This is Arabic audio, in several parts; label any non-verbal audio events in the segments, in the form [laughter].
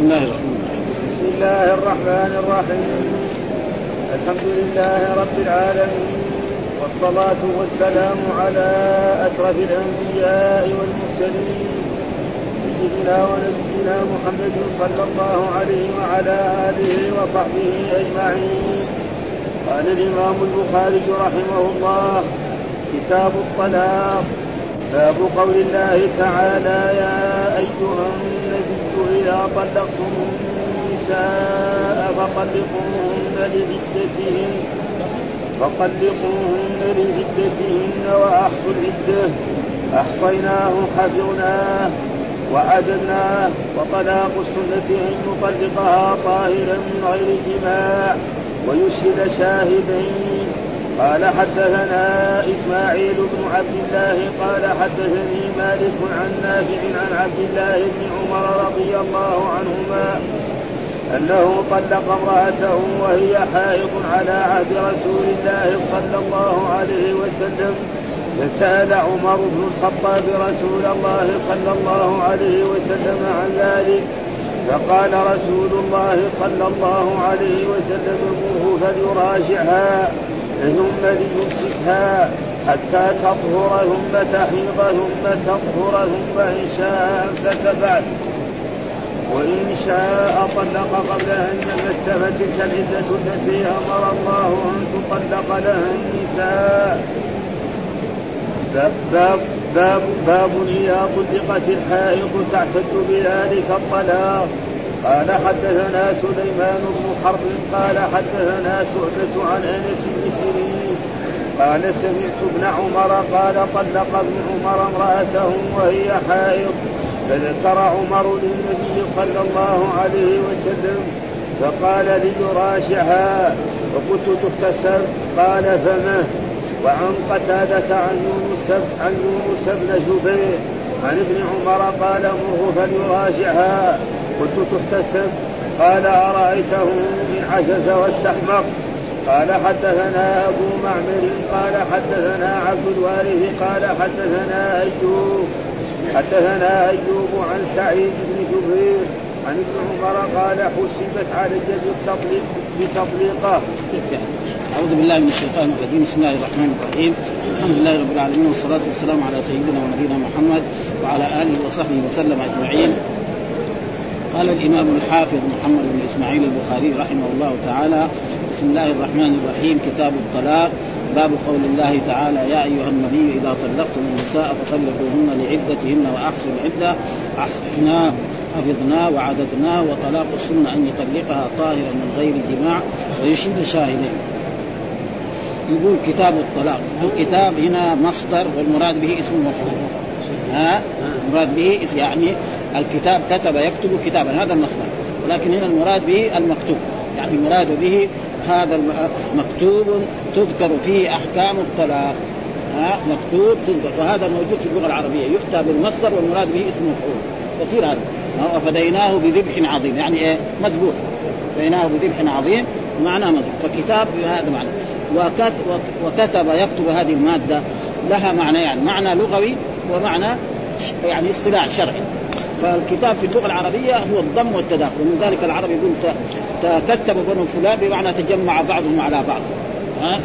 بسم الله الرحمن الرحيم. بسم الله الرحمن الرحيم. الحمد لله رب العالمين. والصلاة والسلام على أشرف الأنبياء والمرسلين. سيدنا ونبينا محمد صلى الله عليه وعلى آله وصحبه أجمعين. قال الإمام البخاري رحمه الله كتاب الطلاق. باب قول الله تعالى يا أيها النبي إذا طلقتم النساء فطلقوهن لعدتهن فطلقوهن لعدتهن وأحصوا العدة. أحصيناه حفظناه وعددناه وطلاق السنة أن يطلقها طاهرا من غير جماع ويشهد شاهدين قال حدثنا إسماعيل بن عبد الله قال حدثني مالك عن نافع عن عبد الله بن عمر رضي الله عنهما أنه طلق امرأته وهي حائض على عهد رسول الله صلى الله عليه وسلم فسأل عمر بن الخطاب رسول الله صلى الله عليه وسلم عن ذلك فقال رسول الله صلى الله عليه وسلم مره فليراجعها. ثم ليمسكها حتى تطهر ثم تحيض ثم تطهر ثم إن شاء أمسك بعد وإن شاء طلق قبل أن يمس فتلك العدة التي أمر الله أن تطلق لها النساء. باب باب باب إذا طلقت الحائض تعتد بذلك الطلاق. قال حدثنا سليمان بن حرب قال حدثنا شعبة عن أنس بن سيرين قال سمعت ابن عمر قال طلق ابن عمر امرأته وهي حائض فذكر عمر للنبي صلى الله عليه وسلم فقال ليراجعها فقلت تغتسل قال فمه وعن قتادة عن يونس عن يونس بن جبير عن ابن عمر قال مره فليراجعها. قلت تغتسل قال أرأيته إن عجز واستحمق قال حدثنا أبو معمر. قال حدثنا عبد الوارث. قال حدثنا أيوب. حدثنا أيوب عن سعيد بن جبير عن ابن عمر. قال حسبت علي بالتطليق بتطليقه أعوذ بالله من الشيطان الرجيم. بسم الله الرحمن الرحيم. الحمد لله رب العالمين والصلاة والسلام على سيدنا ونبينا محمد وعلى آله وصحبه وسلم أجمعين. قال الإمام الحافظ محمد بن إسماعيل البخاري رحمه الله تعالى بسم الله الرحمن الرحيم كتاب الطلاق باب قول الله تعالى يا أيها النبي إذا طلقتم النساء فطلقوهن لعدتهن وأحصوا العدة أحصنا حفظنا وعددنا وطلاق السنة أن يطلقها طاهرا من غير جماع ويشهد شاهدين. يقول كتاب الطلاق. الكتاب هنا مصدر والمراد به اسم مفعول. ها؟ المراد به يعني الكتاب كتب يكتب كتابا هذا المصدر. ولكن هنا المراد به المكتوب. يعني المراد به هذا مكتوب تذكر فيه أحكام الطلاق. ها؟ مكتوب تذكر. وهذا موجود في اللغة العربية. يؤتى بالمصدر والمراد به اسم مفعول. كثير هذا. وفديناه بذبح عظيم. يعني إيه؟ مذبوح. فديناه بذبح عظيم. معناه مذبوح. فكتاب هذا معنى. وكتب يكتب هذه المادة. لها معنى يعني معنى لغوي ومعنى يعني اصطلاح شرعي. فالكتاب في اللغة العربية هو الضم والتداخل. ومن ذلك العرب يقول تكتب بنو فلان بمعنى تجمع بعضهم على بعض. ها؟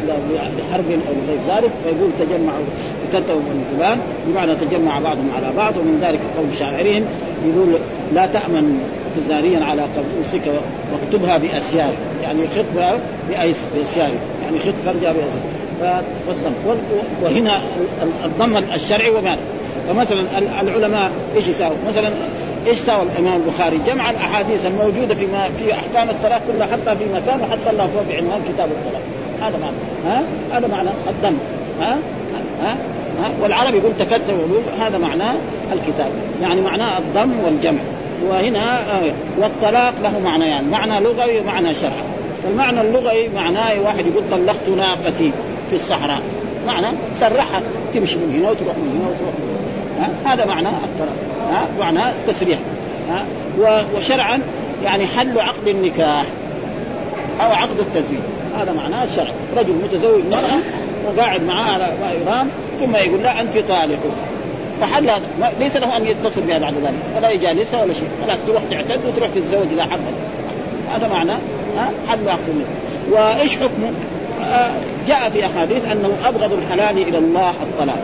لحرب أو غير ذلك فيقول تجمعوا كتبوا بنو فلان بمعنى تجمع بعضهم على بعض. ومن ذلك قول شاعرهم يقول لا تأمن تزاريا على قفوسك واكتبها بأسيار. يعني خطبها بأسيار. يعني خط فرجها بأسيار. فالضم. وهنا الضم الشرعي وماذا؟ فمثلا العلماء إيش يساووا؟ مثلا إيش ساوى الإمام البخاري؟ جمع الأحاديث الموجودة في ما في أحكام الطلاق كلها حطها في مكان وحط الله فوق بعنوان كتاب الطلاق. هذا معنى. ها؟ هذا معنى الضم ها؟ ها؟ ها؟ والعرب يقول تكتب هذا معناه الكتاب. يعني معناه الضم والجمع. وهنا آه والطلاق له معنى يعني معنى لغوي ومعنى شرعي. فالمعنى اللغوي معناه واحد يقول طلقت ناقتي في الصحراء. معنى سرحها. تمشي من هنا وتروح من هنا وتروح من هنا؟ هذا معنى الطلاق. ها؟ معنى التسريح ها؟ وشرعا يعني حل عقد النكاح أو عقد التزويج. هذا معناه الشرع. رجل متزوج مرأة وقاعد معاه على إيران ثم يقول لا أنت طالق. فحل ليس له أن يتصل بها بعد ذلك. ولا يجالسها ولا شيء. خلاص تروح تعتد وتروح تتزوج إذا حبت. هذا معنى ها؟ حل عقد وإيش حكمه؟ جاء في أحاديث أنه أبغض الحلال إلى الله الطلاق.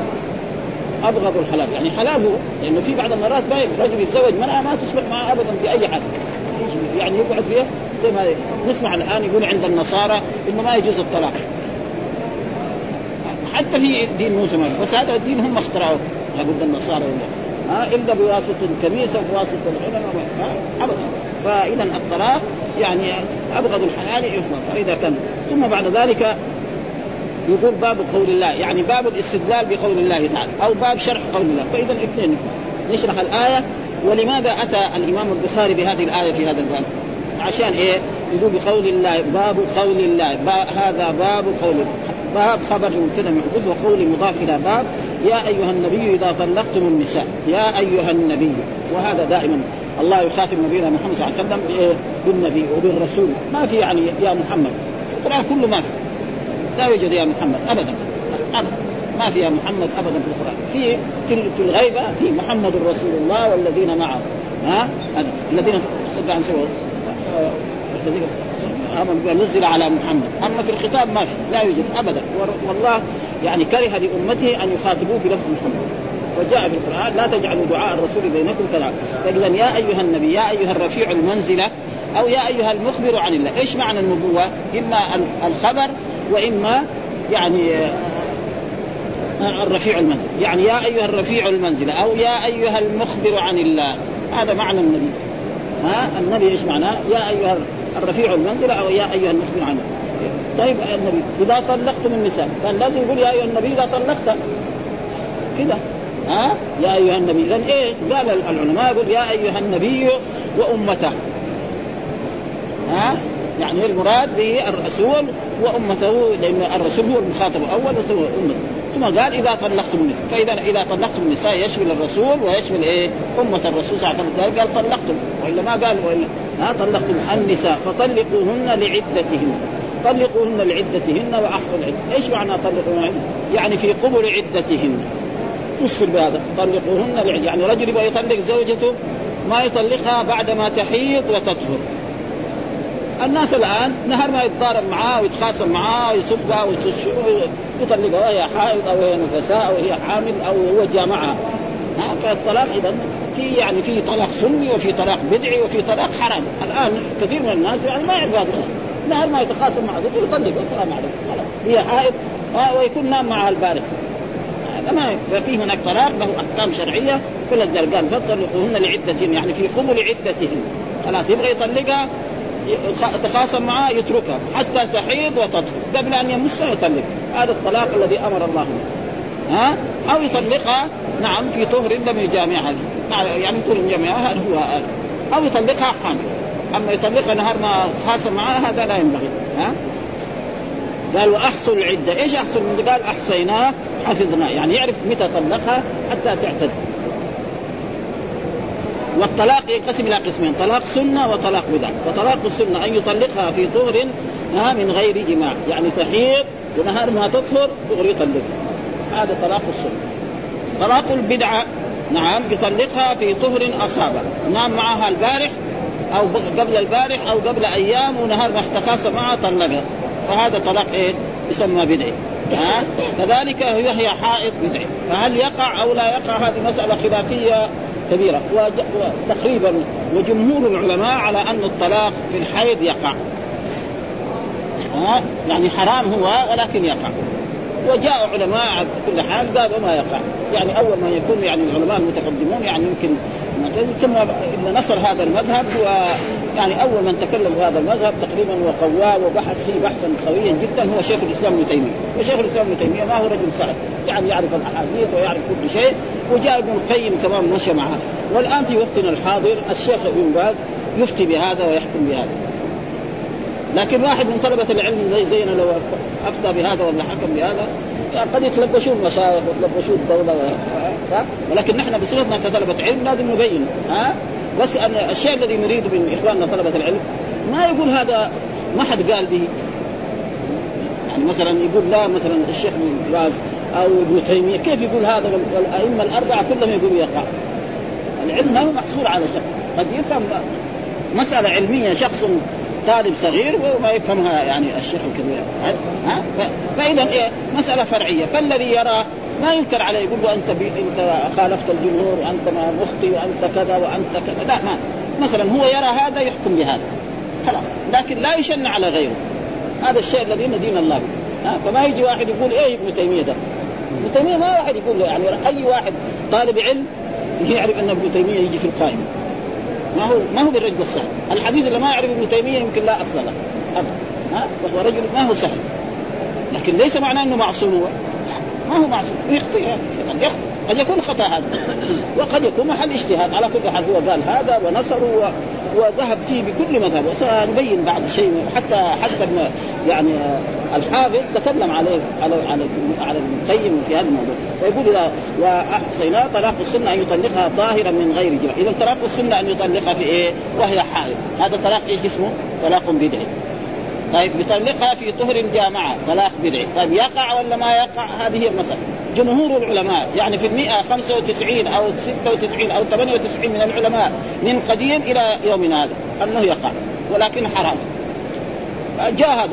أبغض الحلال. يعني حلال هو لأنه في بعض المرات ما رجل يتزوج مرأة ما تصلح معه ابدا باي حال يعني يقعد فيها زي ما نسمع الآن يقول عند النصارى إنه ما يجوز الطلاق. حتى في دين موسى بس هذا الدين هم اخترعوه. لابد النصارى ولا. ها إلا بواسطة الكنيسة وبواسطه العلماء. ابدا. فإذا الطلاق يعني أبغض الحلال يحرم فإذا كان ثم بعد ذلك يقول باب قول الله يعني باب الاستدلال بقول الله تعالى أو باب شرح قول الله. فإذا الاثنين نشرح الآية. ولماذا أتى الإمام البخاري بهذه الآية في هذا الباب؟ عشان إيه؟ يقول بقول الله باب قول الله. باب هذا باب قول باب خبر مبتدا محدود وقول مضاف إلى باب. يا أيها النبي إذا طلقتم النساء يا أيها النبي. وهذا دائما. الله يخاطب نبينا محمد صلى الله عليه وسلم بالنبي وبالرسول. ما في يعني يا محمد. القرآن كله ما في. لا يوجد يا محمد ابدا. ابدا. ما في يا محمد ابدا في القرآن. في في, الغيبة في محمد رسول الله والذين معه. ها؟ الذين صدق عن سوى نزل على محمد. أما في الخطاب ما في. لا يوجد. ابدا. والله يعني كره لأمته أن يخاطبوه بلفظ محمد. وجاء في القرآن لا تجعلوا دعاء الرسول بينكم كذا فاذا يا أيها النبي يا أيها الرفيع المنزلة أو يا أيها المخبر عن الله، إيش معنى النبوة؟ إما الخبر وإما يعني الرفيع المنزل، يعني يا أيها الرفيع المنزلة أو يا أيها المخبر عن الله، هذا معنى النبي. ها النبي إيش معناه؟ يا أيها الرفيع المنزلة أو يا أيها المخبر عن الله. طيب النبي إذا طلقتم النساء كان لازم يقول يا أيها النبي إذا طلقت كذا ها؟ يا أيها النبي. اذا إيه؟ قال العلماء يقول يا أيها النبي وأمته. ها؟ يعني المراد به الرسول وأمته لأن الرسول هو المخاطب الأول هو أمته. ثم قال إذا طلقتم النساء. فاذا إذا طلقتم النساء يشمل الرسول ويشمل إيه؟ أمة الرسول صلى الله عليه وسلم. قال طلقتم. والا ما قال والا ها؟ طلقتم النساء فطلقوهن لعدتهن. طلقوهن لعدتهن واحصوا العده، إيش معنى طلقوهن؟ يعني في قبل عدتهن. فسر بهذا. طلقوهن. يعني رجل يبغى يطلق زوجته ما يطلقها بعد ما تحيض وتطهر. الناس الآن نهار ما يتضارب معاه ويتخاصم معاه ويسبها ويطلقها. وهي حائض أو هي نفساء أو هي حامل أو هو جامعها فالطلاق إذا في يعني في طلاق سني وفي طلاق بدعي وفي طلاق حرام. الآن كثير من الناس يعني ما يعرف هذا. نهار ما يتخاصم مع يطلقها السلام عليكم. هي حائض ويكون نام معها البارح. هذا ما ففي هناك طلاق له أحكام شرعية. فلذلك قال فطلقوهن لعدتهن يعني في قبل عدتهن خلاص يبغى يطلقها تخاصم معاه يتركها. حتى تحيض وتطهر. قبل أن يمسها يطلق. هذا الطلاق الذي أمر الله به. ها؟ أو يطلقها نعم في طهر لم يجامعها. يعني طهر يجامعها هذا هو هذا. أو يطلقها حامل. أما يطلقها نهار ما تخاصم معها هذا لا ينبغي. ها؟ قال واحصوا العدة، إيش احصوا قال أحصيناه حفظناه، يعني يعرف متى طلقها حتى تعتد. والطلاق ينقسم إلى قسمين، طلاق سنة وطلاق بدع، وطلاق السنة أن يطلقها في طهر من غير جماع، يعني تحيض ونهار ما تطهر دغري يطلقها. هذا طلاق السنة. طلاق البدعة نعم يطلقها في طهر أصابه، نام معها البارح أو قبل البارح أو قبل أيام ونهار ما احتخاص معها طلقها. فهذا طلاق إيه؟ يسمى بدعي ها؟ كذلك هي حائض بدعي فهل يقع أو لا يقع؟ هذه مسألة خلافية كبيرة. وتقريبا وجمهور العلماء على أن الطلاق في الحيض يقع. ها؟ يعني حرام هو ولكن يقع. وجاء علماء على كل حال قالوا ما يقع. يعني أول ما يكون يعني العلماء المتقدمون يعني يمكن ثم ابن نصر هذا المذهب يعني أول من تكلم في هذا المذهب تقريبا وقواه وبحث فيه بحثا قويا جدا هو شيخ الإسلام ابن تيمية، وشيخ الإسلام ابن تيمية ما هو رجل سهل، يعني يعرف الأحاديث ويعرف كل شيء، وجاء ابن القيم كمان مشى معه، والآن في وقتنا الحاضر الشيخ ابن باز يفتي بهذا ويحكم بهذا. لكن واحد من طلبة العلم زي زينا لو أفتى بهذا ولا حكم بهذا يعني قد يتلبشون المشايخ ويتلبشون الدولة و... ولكن نحن بصفتنا كطلبة علم لازم نبين ها؟ بس أن الشيء الذي نريد من إخواننا طلبة العلم ما يقول هذا ما حد قال به. يعني مثلا يقول لا مثلا الشيخ باز أو ابن تيمية كيف يقول هذا؟ والأئمة الأربعة كلهم يقولوا يقع. العلم ما هو محصور على شخص قد يفهم مسألة علمية شخص طالب صغير وما يفهمها يعني الشيخ الكبير. ها؟ فاذا إيه؟ مسألة فرعية. فالذي يرى ما ينكر عليه يقول له أنت أنت خالفت الجمهور وأنت ما مخطي وأنت كذا وأنت كذا. لا ما. مثلا هو يرى هذا يحكم بهذا. خلاص. لكن لا يشن على غيره. هذا الشيء الذي ندين الله به. فما يجي واحد يقول إيه ابن تيمية ده؟ ابن تيمية ما واحد يقول له يعني أي واحد طالب علم يعرف أن ابن تيمية يجي في القائمة. ما هو ما هو بالرجل السهل. الحديث اللي ما يعرف ابن تيمية يمكن لا أصل له. ابدا. وهو رجل ما هو سهل. لكن ليس معناه إنه معصوم هو. ما هو معصوم يخطئ قد يخطئ قد يكون خطأ هذا. وقد يكون محل اجتهاد. على كل حال هو قال هذا ونصره وذهب فيه بكل مذهب. وسنبين بعد شيء حتى حتى يعني الحافظ تكلم عليه على على على ابن القيم في هذا الموضوع. فيقول اذا وأحصينا طلاق السنة أن يطلقها طاهرا من غير جماع. إذا طلاق السنة أن يطلقها في إيه؟ وهي حائض. هذا طلاق إيش اسمه؟ طلاق بدعي. طيب يطلقها في طهر جامعة طلاق بدعي طيب يقع ولا ما يقع؟ هذه هي المسألة. جمهور العلماء يعني في المئة خمسة وتسعين أو ستة وتسعين أو ثمانية وتسعين من العلماء من قديم إلى يومنا هذا أنه يقع ولكن حرام. جاء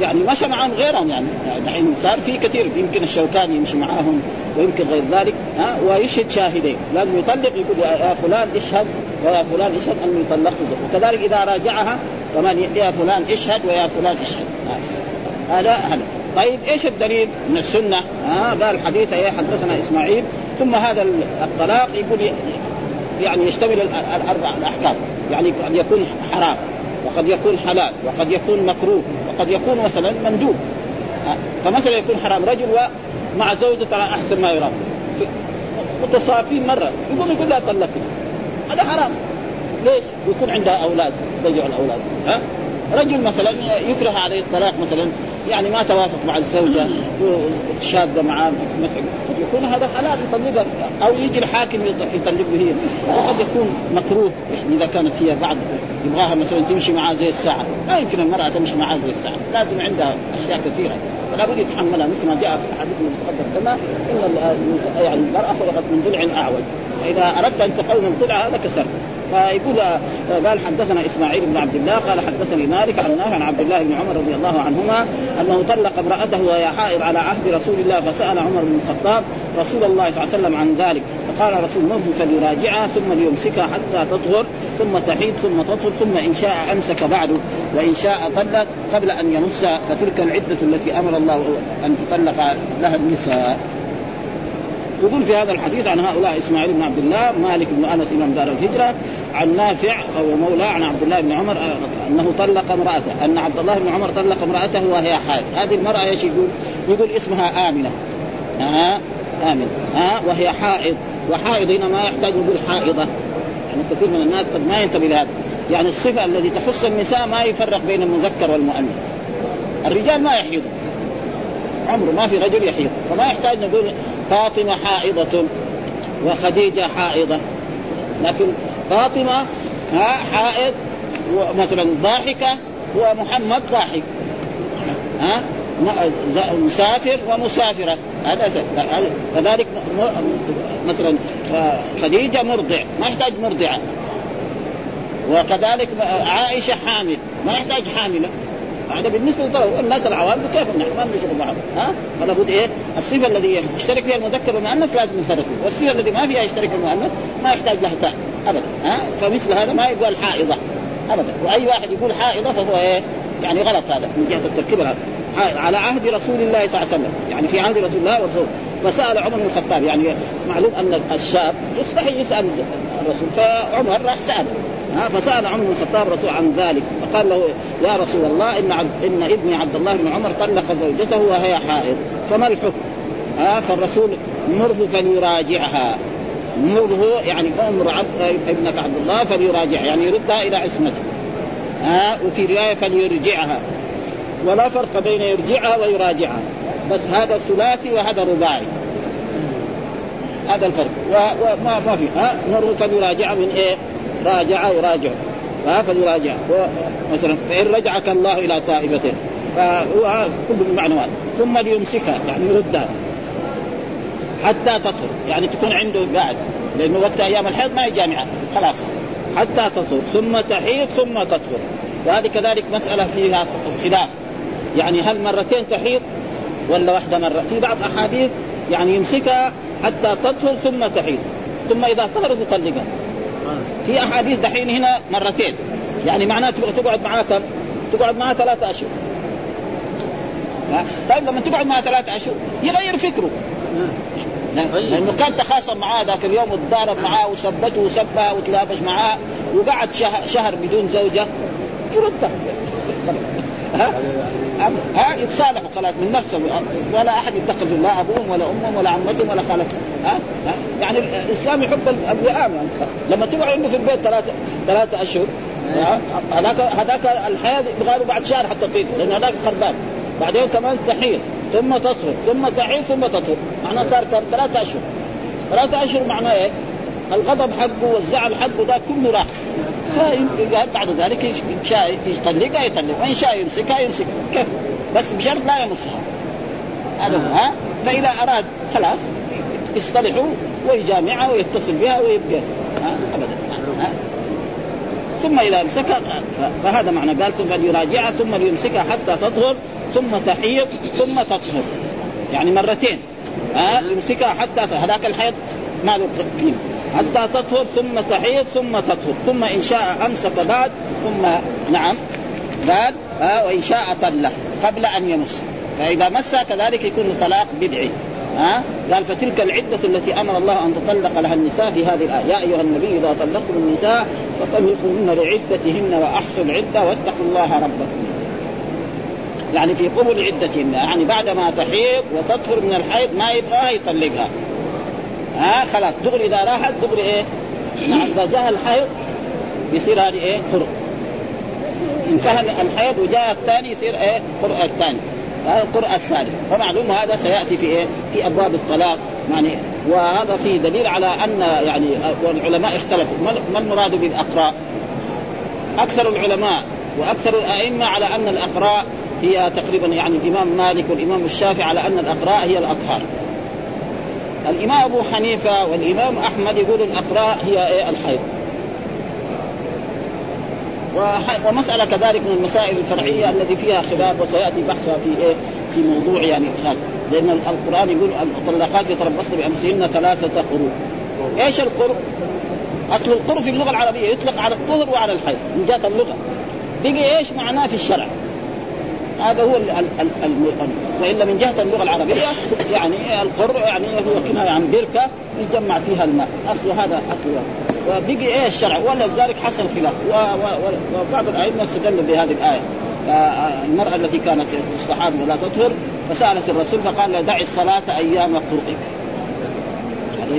يعني مشى معهم غيرهم يعني دحين صار في كثير يمكن الشوكاني يمشي معاهم. ويمكن غير ذلك ها ويشهد شاهدين. لازم يطلق يقول يا فلان اشهد ويا فلان اشهد أنه يطلق وكذلك إذا راجعها كمان يا فلان اشهد ويا فلان اشهد. هذا هذا طيب إيش الدليل؟ من السنة؟ ها قال حديث إيه حدثنا إسماعيل. ثم هذا الطلاق يقول يعني يشتمل الأربع الأحكام. يعني قد يكون حرام وقد يكون حلال وقد يكون مكروه وقد يكون مثلا مندوب. فمثلا يكون حرام رجل مع زوجته على أحسن ما يرام متصافين مرة يقول يقول لا طلقني هذا حرام ليش؟ يكون عندها أولاد تضيع الأولاد ها؟ رجل مثلا يكره عليه الطلاق مثلا يعني ما توافق مع الزوجة شاده معاه قد يكون هذا حلال يطلقها أو يجي الحاكم يطلق به هي. وقد يكون مكروه يعني إذا كانت هي بعد يبغاها مثلا تمشي معاه زي الساعة. لا يمكن المرأة تمشي معاه زي الساعة. لازم عندها أشياء كثيرة. فلا بد يتحملها مثل ما جاء في الحديث المتقدم كما إن يعني المرأة خلقت من ضلع أعوج. فإذا أردت أن تقوم الضلع هذا كسرت فيقول قال حدثنا إسماعيل بن عبد الله قال حدثني مالك عن نافع عن عبد الله بن عمر رضي الله عنهما أنه طلق امرأته وهي حائض على عهد رسول الله فسأل عمر بن الخطاب رسول الله صلى الله عليه وسلم عن ذلك فقال رسول الله فليراجعها ثم ليمسكها حتى تطهر ثم تحيض ثم تطهر ثم إن شاء أمسك بعده وإن شاء طلق قبل أن يمس فتلك العدة التي أمر الله أن تطلق لها النساء يقول في هذا الحديث عن هؤلاء إسماعيل بن عبد الله مالك بن أنس إمام دار الهجرة عن نافع أو مولى عن عبد الله بن عمر أنه طلق امرأته أن عبد الله بن عمر طلق امرأته وهي حائض. هذه المرأة إيش يقول؟ يقول اسمها آمنة. ها آمنة. ها وهي حائض. وحائض هنا ما يحتاج نقول حائضة. يعني كثير من الناس قد ما ينتبه لهذا. يعني الصفة التي تخص النساء ما يفرق بين المذكر والمؤنث. الرجال ما يحيض. عمره ما في رجل يحيض. فما يحتاج نقول فاطمة حائضة وخديجة حائضة. لكن فاطمة ها حائض ومثلا ضاحكة ومحمد ضاحك. ها مسافر ومسافرة. هذا كذلك مثلا خديجة مرضع ما يحتاج مرضعة. وكذلك عائشة حامل ما يحتاج حاملة. هذا بالنسبة للناس العوام كيف نحن ما بنشوف بعض ها؟ فلا بد إيه؟ الصفة الذي يشترك فيها المذكر والمؤنث لازم نفرق والصفة التي ما فيها يشترك المؤنث ما يحتاج لها تاء ابدا. ها؟ فمثل هذا ما يقال حائضة. ابدا. وأي واحد يقول حائضة فهو إيه؟ يعني غلط هذا من جهة التركيب. هذا على عهد رسول الله صلى الله عليه وسلم. يعني في عهد رسول الله ورسول فسأل عمر بن الخطاب. يعني معلوم أن الشاب يستحي يسأل الرسول فعمر راح سال ها فسأل عمر بن الخطاب الرسول عن ذلك. فقال له يا رسول الله إن عبد إن ابني عبد الله بن عمر طلق زوجته وهي حائض. فما الحكم؟ ها فالرسول مره فليراجعها. مره يعني أمر عبد ابنك عبد الله فليراجعها يعني يردها إلى عصمته. ها وفي رواية فليرجعها. ولا فرق بين يرجعها ويراجعها. بس هذا ثلاثي وهذا رباعي. هذا الفرق. وما ما في. ها مره فليراجعها من إيه؟ راجع يراجع. ها فليراجع مثلا فإن رجعك الله إلى طائفته فهو كل واحد. ثم ليمسكها يعني يردها. حتى تطهر. يعني تكون عنده قاعد. لأنه وقت أيام الحيض ما هي جامعة. خلاص. حتى تطهر. ثم تحيض ثم تطهر. وهذه كذلك مسألة فيها خلاف. يعني هل مرتين تحيض ولا واحدة مرة؟ في بعض أحاديث يعني يمسكها حتى تطهر ثم تحيض. ثم إذا طهرت يطلقها. في أحاديث دحين هنا مرتين. يعني معناه تبغى تقعد معاه كم؟ تقعد معاه ثلاثة أشهر. طيب لما تقعد معاه ثلاثة أشهر يغير فكره. لأنه كان تخاصم معاه ذاك اليوم وتضارب معاه وسبته وسبها وتلابش معاه وقعد شهر بدون زوجة. يردها ها؟ ها؟ يتصالحوا خلاص من نفسه. ولا أحد يتدخل في لا أبوهم ولا أمهم ولا عمتهم ولا خالتهم. ها؟, ها؟ يعني الإسلام يحب الوئام. يعني لما تقعد عنده في البيت ثلاثة ثلاثة أشهر هذاك هذاك الحياة يبغى بعد شهر حتى طيب لأن هذاك خربان. بعدين كمان تحيض ثم تطهر ثم تحيض ثم تطهر. معناه صار كم؟ ثلاثة أشهر. ثلاثة أشهر معناه إيه؟ الغضب حقه والزعل حقه ده كله راح. فقال بعد ذلك إن شاء يطلقها يطلقها وإن شاء يمسكها يمسكها كيف؟ بس بشرط لا يمسها. هذا ها؟ فإذا أراد خلاص يصطلحوا ويجامعها ويتصل بها ويبقى ها؟ ثم إذا امسكها فهذا معنى قال ثم يراجعها ثم ليمسكها حتى تطهر ثم تحيض ثم تطهر. يعني مرتين ها؟ يمسكها حتى هذاك الحيض ما له قيمة. حتى تطهر ثم تحيض ثم تطهر ثم إن شاء أمسك بعد ثم نعم بعد ها وإن شاء طله قبل أن يمس. فإذا مس كذلك يكون طلاق بدعي. ها قال فتلك العدة التي أمر الله أن تطلق لها النساء في هذه الآية. يا أيها النبي إذا طلقتم النساء فطلقوهن لعدتهن وأحصوا العدة واتقوا الله ربكم. يعني في قبل عدتهن يعني بعد ما تحيض وتطهر من الحيض ما يبغاها يطلقها. ها خلاص. دغري إذا راحت دغري إيه؟ نعم إذا جاء الحيض يصير هذه إيه؟ قرء انتهى الحيض وجاء الثاني يصير إيه؟ قرء الثاني. هذا القرء الثالث. ومعلوم هذا سيأتي في إيه؟ في أبواب الطلاق. يعني وهذا فيه دليل على أن يعني والعلماء اختلفوا. ما المراد بالاقراء؟ أكثر العلماء وأكثر الأئمة على أن الاقراء هي تقريبا يعني الإمام مالك والإمام الشافعي على أن الاقراء هي الاطهار. الإمام أبو حنيفة والإمام أحمد يقولوا الاقراء هي إيه الحيض. ومسألة كذلك من المسائل الفرعية التي فيها خلاف وسيأتي بحثها في إيه؟ في موضوع يعني خاص لأن القرآن يقول المطلقات يتربصن بأنفسهن ثلاثة قروء إيش القرء؟ أصل القرء في اللغة العربية يطلق على الطهر وعلى الحيض من جهة اللغة بقي إيش معناه في الشرع هذا هو ال ال ال وإلا من جهة اللغة العربية يعني القر يعني هو كنايه عن بركه يجمع فيها الماء. اصل هذا اصل وبقي إيه الشرع ولذلك حصل خلاف. وبعض الأئمة استدلوا بهذه الآية. المرأة التي كانت تستحاض ولا تطهر فسألت الرسول فقال دعي الصلاة أيام قرئك.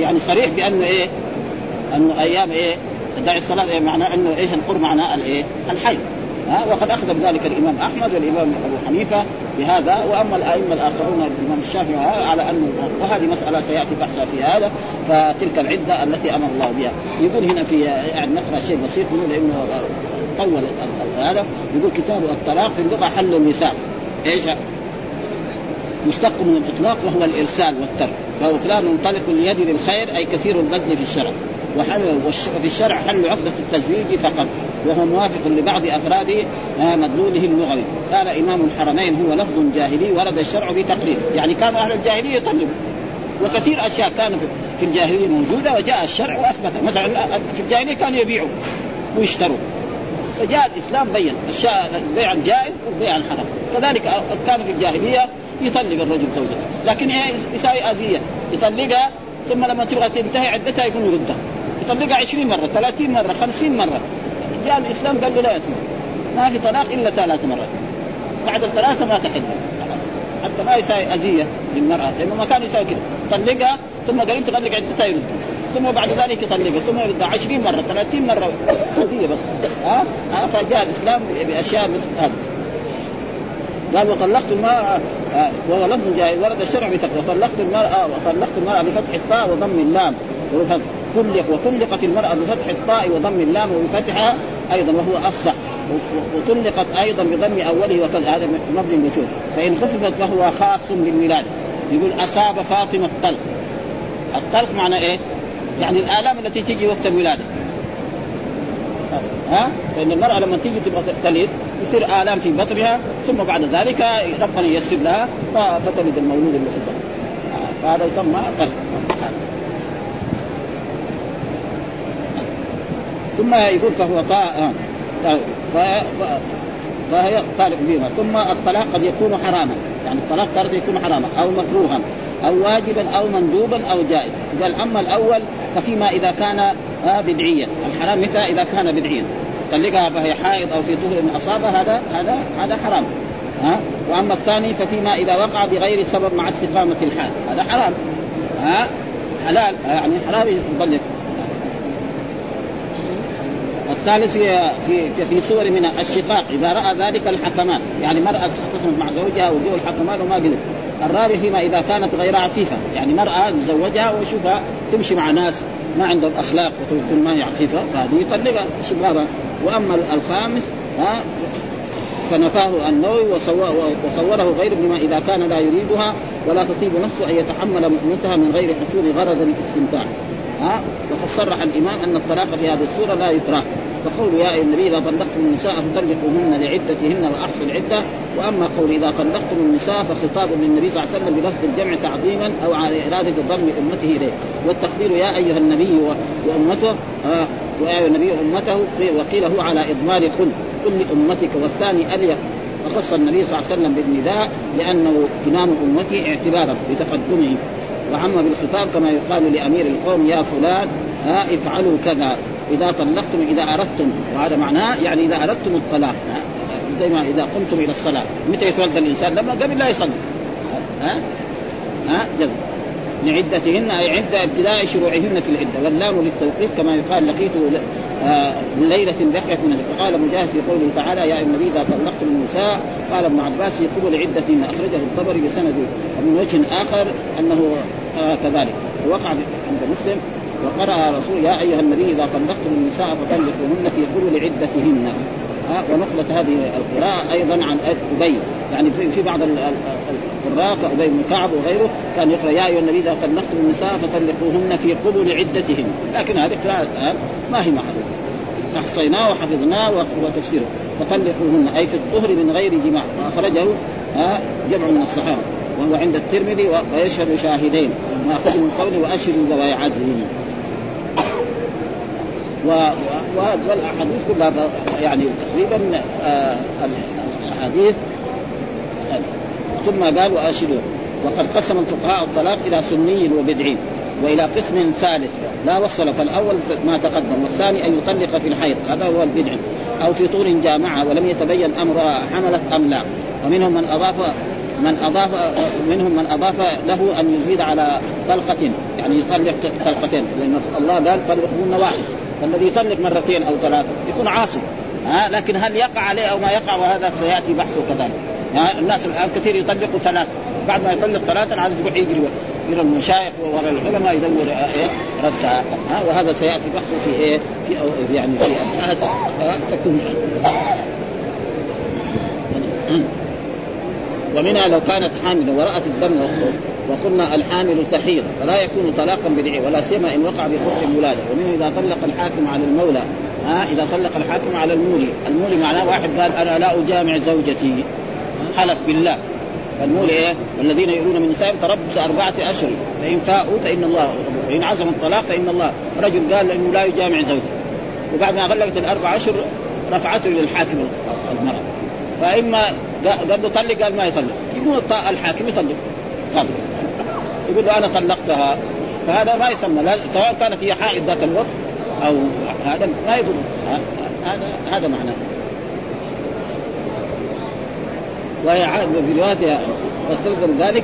يعني صريح بأنه إيه؟ أنه أيام إيه؟ دعي الصلاة إيه؟ معناه أنه إيش؟ القر معناه الإيه؟ الحي. ها وقد أخذ بذلك الإمام أحمد والإمام أبو حنيفة بهذا وأما الأئمة الآخرون الامام الشافعي على أنه وهذه مسألة سيأتي بحثها في هذا فتلك العدة التي أمر الله بها. يقول هنا في يعني نقرأ شيء بسيط يقول إنه طول هذا يقول كتاب الطلاق في اللغة حل النساء إيش؟ مشتق من الإطلاق وهو الإرسال والترك. فهو فلان منطلق اليد للخير أي كثير البذل في الشرع. وحل وفي الشرع حل عقدة التزويج فقط وهو موافق لبعض أفراد آه، مدلوله اللغوي. قال إمام الحرمين هو لفظ جاهلي ورد الشرع بتقرير. يعني كانوا أهل الجاهلية يطلبوا. وكثير أشياء كانوا في الجاهلية موجودة وجاء الشرع وأثبت. مثلا في الجاهلية كانوا يبيعوا ويشتروا. فجاء الإسلام بين البيع الجائز والبيع الحرام. كذلك كان في الجاهلية يطلق الرجل زوجته. لكن إيه يساوي آذية. يطلقها ثم لما تبغى تنتهي عدتها يقول يردها يطلقها 20 مرة 30 مرة 50 مرة. جاء الإسلام قال له لا يا سيدي ما في طلاق إلا ثلاث مرات. بعد الثلاثة ما تحل حتى ما يساوي أذية للمرأة لأنه ما كان يساوي كذا طلقها ثم قال تطلق عدتها يرد. ثم بعد ذلك يطلقها ثم يردها 20 مرة 30 مرة. أذية بس. ها؟ ها؟ فجاء الإسلام بأشياء مثل هذا قال وطلقت المرأة آه، وهو لفظ ورد الشرع بتقوى. وطلقت المرأة وطلقت المرأة بفتح الطاء وضم اللام. كلق وطلقت المرأة بفتح الطاء وضم اللام وبفتحها أيضا وهو الصح وطلقت أيضا بضم أوله وكذا هذا مبني المجهول فإن خففت فهو خاص بالولادة يقول أصاب فاطمة الطلق. الطلق معنى إيه؟ يعني الآلام التي تيجي وقت الولادة. ها؟ فإن المرأة لما تيجي تبغى تلد يصير آلام في بطنها ثم بعد ذلك ربنا ييسر لها فتلد المولود في البطن فهذا يسمى طلق. ثم يقول فهو طاء فهي طالق بهما ثم الطلاق قد يكون حراما. يعني الطلاق تارة يكون حراما. أو مكروها. أو واجبا أو مندوبا أو جائز. قال أما الأول ففيما إذا كان بدعيا. الحرام متى؟ إذا كان بدعيا. طلقها فهي حائض أو في طهر اصابها هذا هذا هذا حرام. ها وأما الثاني ففيما إذا وقع بغير سبب مع استقامة الحال هذا حرام. ها حلال. يعني حرام يطلق. الثالث في في في صور من الشقاق. إذا رأى ذلك الحكمان يعني مرأة اختصمت مع زوجها وجوه الحكمان وما قدر الرابع فيما إذا كانت غير عفيفة يعني مرأة تزوجها ويشوفها تمشي مع ناس ما عندهم أخلاق وتكون ما هي عفيفة فهذه يطلقها. شبابا وأما الخامس ها فنفاه النووي وصوره غير بما إذا كان لا يريدها ولا تطيب نفسه أن يتحمل مؤنتها من غير حصول غرض الاستمتاع. ها وقد صرح الإمام أن الطلاق في هذه الصورة لا يكره. فقول يا أيها النبي إذا طلقتم النساء فطلقوهن لعدتهن وأحصوا العدة. وأما قول إذا طلقتم النساء فخطاب للنبي صلى الله عليه وسلم بلفظ الجمع تعظيما أو على إرادة ضم أمته إليه. والتقدير يا أيها النبي وأمته آه ويا أيها النبي وأمته وقيل هو على إضمار قل قل لأمتك. والثاني أليق. فخص النبي صلى الله عليه وسلم بالنداء لأنه إمام امته اعتبارا بتقدمه وعم بالخطاب كما يقال لأمير القوم يا فلان ها افعلوا كذا. إذا طلقتم إذا أردتم. وهذا معناه يعني إذا أردتم الطلاق زي ما إذا قمتم إلى الصلاة. متى يتوضأ الإنسان؟ لما قبل لا يصلي. ها؟ ها؟ جزم لعدتهن أي عدة ابتداء شروعهن في العدة. واللام للتوقيت كما يقال لقيت آه ليلة بقيت من فقال مجاهد في قوله تعالى يا النبي إذا طلقتم النساء. قال ابن عباس في قبل عدتهن أخرجه الطبري بسند ومن وجه آخر أنه آه كذلك. وقع عند مسلم وقرأ رسول يا أيها النبي إذا طلقتم النساء فطلقوهن في قبل عدتهن. ها ونقلت هذه القراءة أيضا عن أبي يعني في بعض القراء كأبي بن كعب وغيره كان يقرأ يا أيها النبي إذا طلقتم النساء فطلقوهن في قبل عدتهن. لكن هذه قراءة ما هي محدودة. أحصيناه وحفظناه وتفسيره. فطلقوهن أي في الطهر من غير جماع. وأخرجه جمع من الصحابة. وهو عند الترمذي ويشهد شاهدين. ما أخذ من قوله وأشهدوا ذوي عدل. والأحاديث كلها يعني تقريبا آه الأحاديث ثم قال واشهدوا وقد قسم الفقهاء الطلاق إلى سني وبدعي وإلى قسم ثالث. لا وصل فالأول ما تقدم والثاني أن يطلق في الحيض. هذا هو البدع. أو في طول جامعة ولم يتبين أمرها حملت أم لا. ومنهم من أضاف من أضاف منهم من أضاف له أن يزيد على طلقة. يعني يطلق طلقتين. لأن الله قال طلقهن واحد. فالذي يطلق مرتين أو ثلاثة يكون عاصي. ها؟ لكن هل يقع عليه أو ما يقع وهذا سيأتي بحثه كذلك. ها؟ الناس الآن كثير يطلقوا ثلاثة. بعد ما يطلق ثلاثة عاد يروح يجري إلى المشايخ وراء العلماء يدور إيه؟ ردها. ها؟ وهذا سيأتي بحثه في إيه؟ في يعني في تكون ومنها لو كانت حاملا ورأت الدم وقلنا الحامل تحيض فلا يكون طلاقا بدعي ولا سيما إن وقع بخطر الولادة. ومنه إذا طلق الحاكم على المولى ها إذا طلق الحاكم على المولي. المولي معناه واحد قال أنا لا أجامع زوجتي. حلف بالله. فالمولي إيه؟ والذين يؤلون من نسائهم تربص أربعة أشهر. فإن فاءوا فإن الله. وإن عزموا الطلاق فإن الله. رجل قال إنه لا يجامع زوجته. وبعد ما غلقت الأربع أشهر رفعته إلى الحاكم المرأة. فإما قال له طلق قال ما يطلق. يقول الحاكم يطلق. طلق. يقول له أنا طلقتها. فهذا ما يسمى سواء كانت هي حائض ذات الوقت أو هذا ما يقول. هذا هذا معناه. وهي في رواية واستلزم ذلك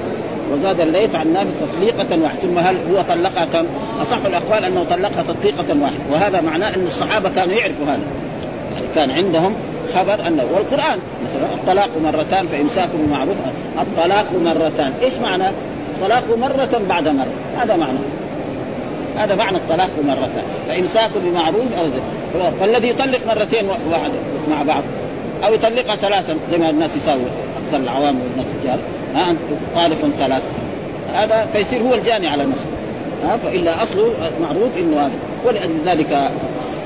وزاد الليث عن نافع تطليقة واحدة ثم هل هو طلقها كم؟ أصح الأقوال أنه طلقها تطليقة واحدة وهذا معناه أن الصحابة كانوا يعرفوا هذا. يعني كان عندهم خبر أنه والقرآن. مثلا الطلاق مرتان فامساك بمعروف الطلاق مرتان. إيش معنى؟ الطلاق مرة بعد مرة. هذا معنى. هذا معنى الطلاق مرتان. فامساك بمعروف أو زي. فالذي يطلق مرتين واحد مع بعض. أو يطلقها ثلاثا زي ما الناس يساوي. أكثر العوام والناس الرجال ها أنت طالق ثلاث هذا فيصير هو الجاني على نفسه ها فإلا أصله معروف إنه هذا. ولأجل ذلك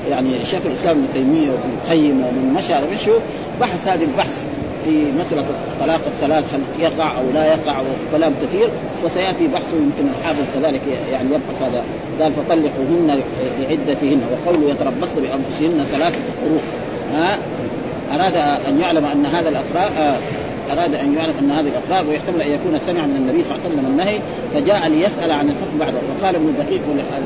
يعني شيخ الإسلام ابن تيمية وابن القيم ومن مشى مشوا بحث هذه البحث في مسألة الطلاق الثلاث هل يقع أو لا يقع وكلام كثير وسيأتي بحثه يمكن الحافظ كذلك يعني يبحث هذا. قال فطلقوهن لعدتهن وقوله يتربصن بأنفسهن ثلاثة قروء. ها؟ أراد أن يعلم أن هذا الأقراء أراد أن يعلم أن هذه الاقرار ويحتمل أن يكون سمع من النبي صلى الله عليه وسلم النهي فجاء ليسأل عن الحكم بعده وقال ابن دقيق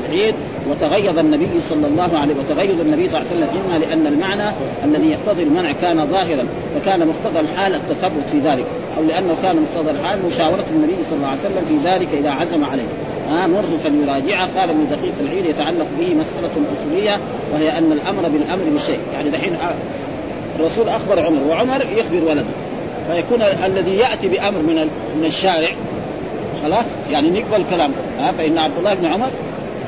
العيد وتغيظ النبي صلى الله عليه وتغيظ النبي صلى الله عليه وسلم إما لأن المعنى الذي يقتضي المنع كان ظاهرا فكان مقتضى الحال التثبت في ذلك أو لأنه كان مقتضى الحال مشاورة النبي صلى الله عليه وسلم في ذلك إذا عزم عليه. آه مره فليراجعها قال ابن دقيق العيد يتعلق به مسألة أصولية وهي أن الأمر بالأمر بالشيء يعني دحين الرسول أخبر عمر وعمر يخبر ولده. فيكون الذي يأتي بأمر من من الشارع خلاص؟ يعني نقبل كلامه ها فإن عبد الله بن عمر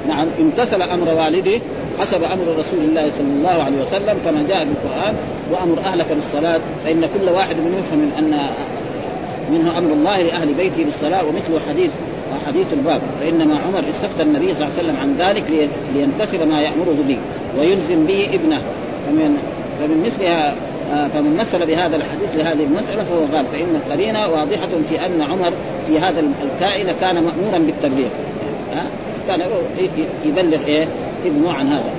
نعم امتثل أمر والده حسب أمر رسول الله صلى الله عليه وسلم كما جاء في القرآن وأمر أهلك بالصلاة فإن كل واحد منهم يفهم أن منه أمر الله لأهل بيته بالصلاة ومثل حديث حديث الباب. فإنما عمر استفتى النبي صلى الله عليه وسلم عن ذلك ليمتثل ما يامره به ويلزم به ابنه. فمن فمن مثلها فمن مثل بهذا الحديث لهذه المسألة فهو قال فإن القرينة واضحة في أن عمر في هذا الكائن كان مأمورا بالتبليغ. ها كان يبلغ إيه؟ ابنه عن هذا.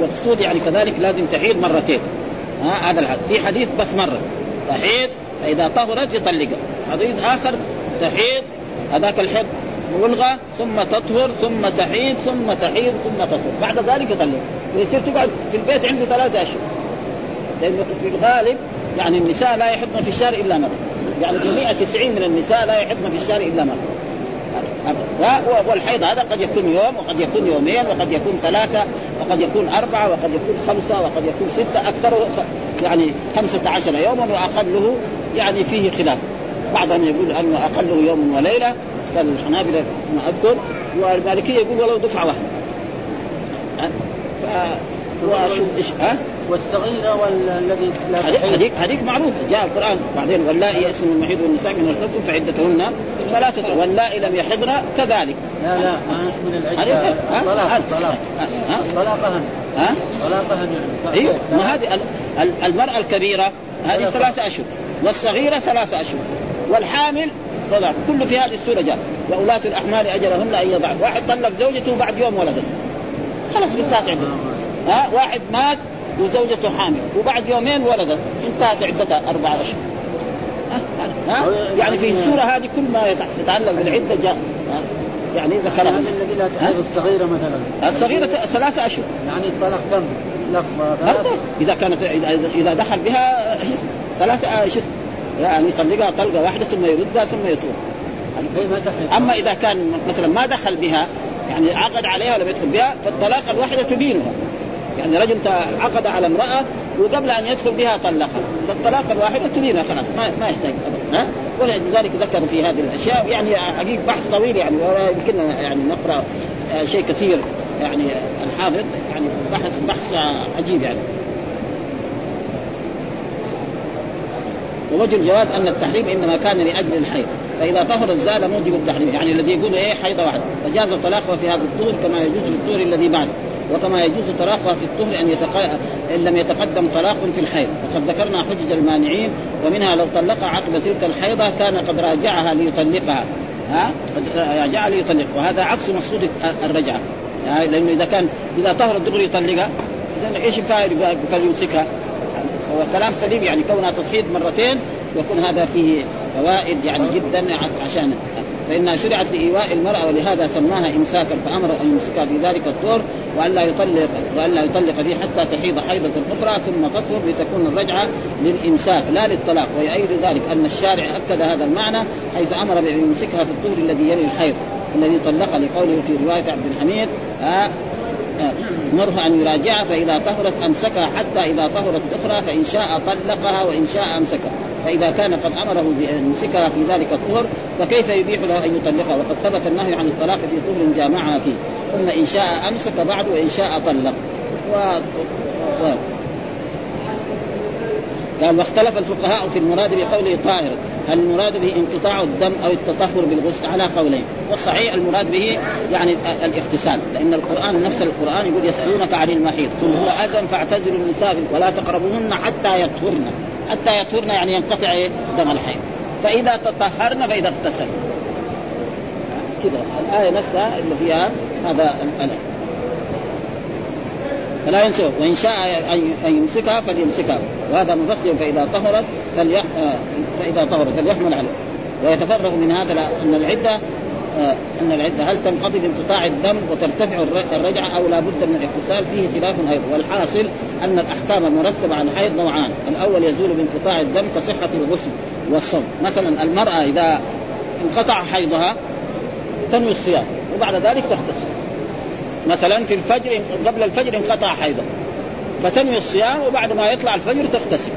والقصود يعني كذلك لازم تحيض مرتين. ها هذا الحد في حديث بس مرة. تحيض فإذا طهرت يطلقها. حديث آخر تحيض هذاك الحد. ملغى ثم تطهر ثم تحيض ثم تحيض ثم تطهر. بعد ذلك يطلق ويصير تقعد في البيت عنده ثلاثة أشهر. لأنه في الغالب يعني النساء لا يحضن في الشهر إلا مرة. يعني في 190 من النساء لا يحضن في الشهر إلا مرة. والحيض هذا قد يكون يوم وقد يكون يومين وقد يكون ثلاثة وقد يكون أربعة وقد يكون خمسة وقد يكون ستة أكثره يعني خمسة عشر يوما وأقله يعني فيه خلاف. بعضهم يقول أنه أقله يوم وليلة كالحنابلة كما أذكر والمالكية يقول ولو دفعة واحدة. هو شو إيش ها؟ والصغيرة والذي لا هذيك هذيك معروفة. جاء القرآن بعدين واللائي يئسن المحيض والنساء من ارتبتم فعدتهن ثلاثة واللائي لم يحضن كذلك. لا لا ما من العدة. طلاق طلاق طلاقهن ها؟ طلاقهن أيوه. ما هذه المرأة الكبيرة هذه ثلاثة أشهر والصغيرة ثلاثة أشهر والحامل طلع. كله في هذه السورة جاء. واولاة الأحمال أجلهن أن يضع واحد طلق زوجته بعد يوم ولده. خلاص انتهت عدته ها؟ واحد مات وزوجته حامل. وبعد يومين ولدت انتهت عدتها أربع أشهر. ها؟ يعني في السورة هذه كل ما يتعلق بالعدة جاء. يعني إذا كان هذا الذي لا الصغيرة مثلا. الصغيرة ثلاثة أشهر. يعني الطلاق كم؟ برضه. إذا كانت اذا دخل بها ثلاثة أشهر. يعني يطلقها طلقه واحدة ثم يردها ثم يتوب. أما إذا كان مثلا ما دخل بها يعني عقد عليها ولم يدخل بها فالطلاق الواحدة تبينها. يعني رجل عقد على امرأة وقبل أن يدخل بها طلقها فالطلاق الواحدة تبينها خلاص ما ما يحتاج ابدا ها؟ ولذلك ذكروا في هذه الأشياء يعني حقيقه بحث طويل يعني ولا يمكننا يعني نقرأ شيء كثير. يعني الحافظ يعني بحث بحث عجيب يعني. ووجه الجواز أن التحريم إنما كان لأجل الحيض. فإذا طهر زال موجب التحريم. يعني الذي يقول إيه حيضه واحدة فجاز طلاقها في هذا الطهر كما يجوز في الطهر الذي بعده وكما يجوز طلاقها في الطهر أن يتق... إن لم يتقدم طلاق في الحيض. وقد ذكرنا حجج المانعين ومنها لو طلق عقب تلك الحيضة كان قد راجعها ليطلقها. ها؟ راجعها ليطلق. وهذا عكس مقصود الرجعة. لأنه إذا كان إذا طهر الدغري يطلقها اذا إيش الفائدة؟ فليمسكها. هو كلام سليم يعني كونها تضحيد مرتين يكون هذا فيه فوائد يعني جدا عشان فإنها شرعت لإيواء المرأة ولهذا سماها امساكا فأمر أن يمسكها في ذلك الطور والا يطلق والا يطلق فيه حتى تحيض حيضة أخرى ثم تطهر لتكون الرجعة للإمساك لا للطلاق. ويؤيد ذلك أن الشارع أكد هذا المعنى حيث أمر بأن يمسكها في الطهر الذي يلي الحيض الذي طلق لقوله في رواية عبد الحميد آه ان يراجعها فإذا طهرت أمسكها حتى إذا طهرت الاخرى فإن شاء طلقها وإن شاء أمسكها. فإذا كان قد أمره بان يمسكها في ذلك الطهر فكيف يبيح له أن يطلقها؟ وقد ثبت النهي عن الطلاق في طهر جامعها فيه ثم إن شاء أمسك بعد وإن شاء طلق. و... و... قال واختلف الفقهاء في المراد بقوله طاهر. هل المراد به انقطاع الدم أو التطهر بالغسل؟ على قولين. والصحيح المراد به يعني الاغتسال لأن القرآن نفس القرآن يقول يسألونك عن المحيض. ثم هو اذن فاعتزلوا النساء ولا تقربوهن حتى يطهرن. حتى يطهرن يعني ينقطع إيه؟ دم الحيض. فإذا تطهرن فإذا اغتسلن كذا الآية نفسها اللي فيها هذا الألم. فلا ينسى وإن شاء أن يمسكها فليمسكها. وهذا مفسر فإذا طهرت فليح... آه، فإذا طهرت فليحمل عليه. ويتفرغ من هذا أن العدة آه، أن العدة هل تنقضي بانقطاع الدم وترتفع الرجعة أو لا بد من الاغتسال؟ فيه خلاف أيضا. والحاصل أن الأحكام المرتبه على الحيض نوعان. الأول يزول بانقطاع الدم كصحة الغسل والصوم. مثلا المرأة إذا انقطع حيضها تنوي الصيام وبعد ذلك تغتسل. مثلا في الفجر قبل الفجر انقطع حيضه فتنوي الصيام وبعد ما يطلع الفجر تغتسل.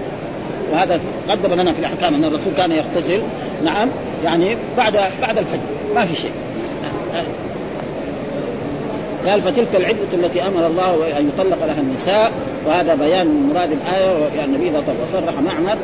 وهذا قدم لنا في الأحكام أن الرسول كان يغتسل. نعم يعني بعد بعد الفجر. ما في شيء. قال فتلك العدة التي أمر الله أن يطلق لها النساء. وهذا بيان مراد الآية يعني النبي وصرح معمر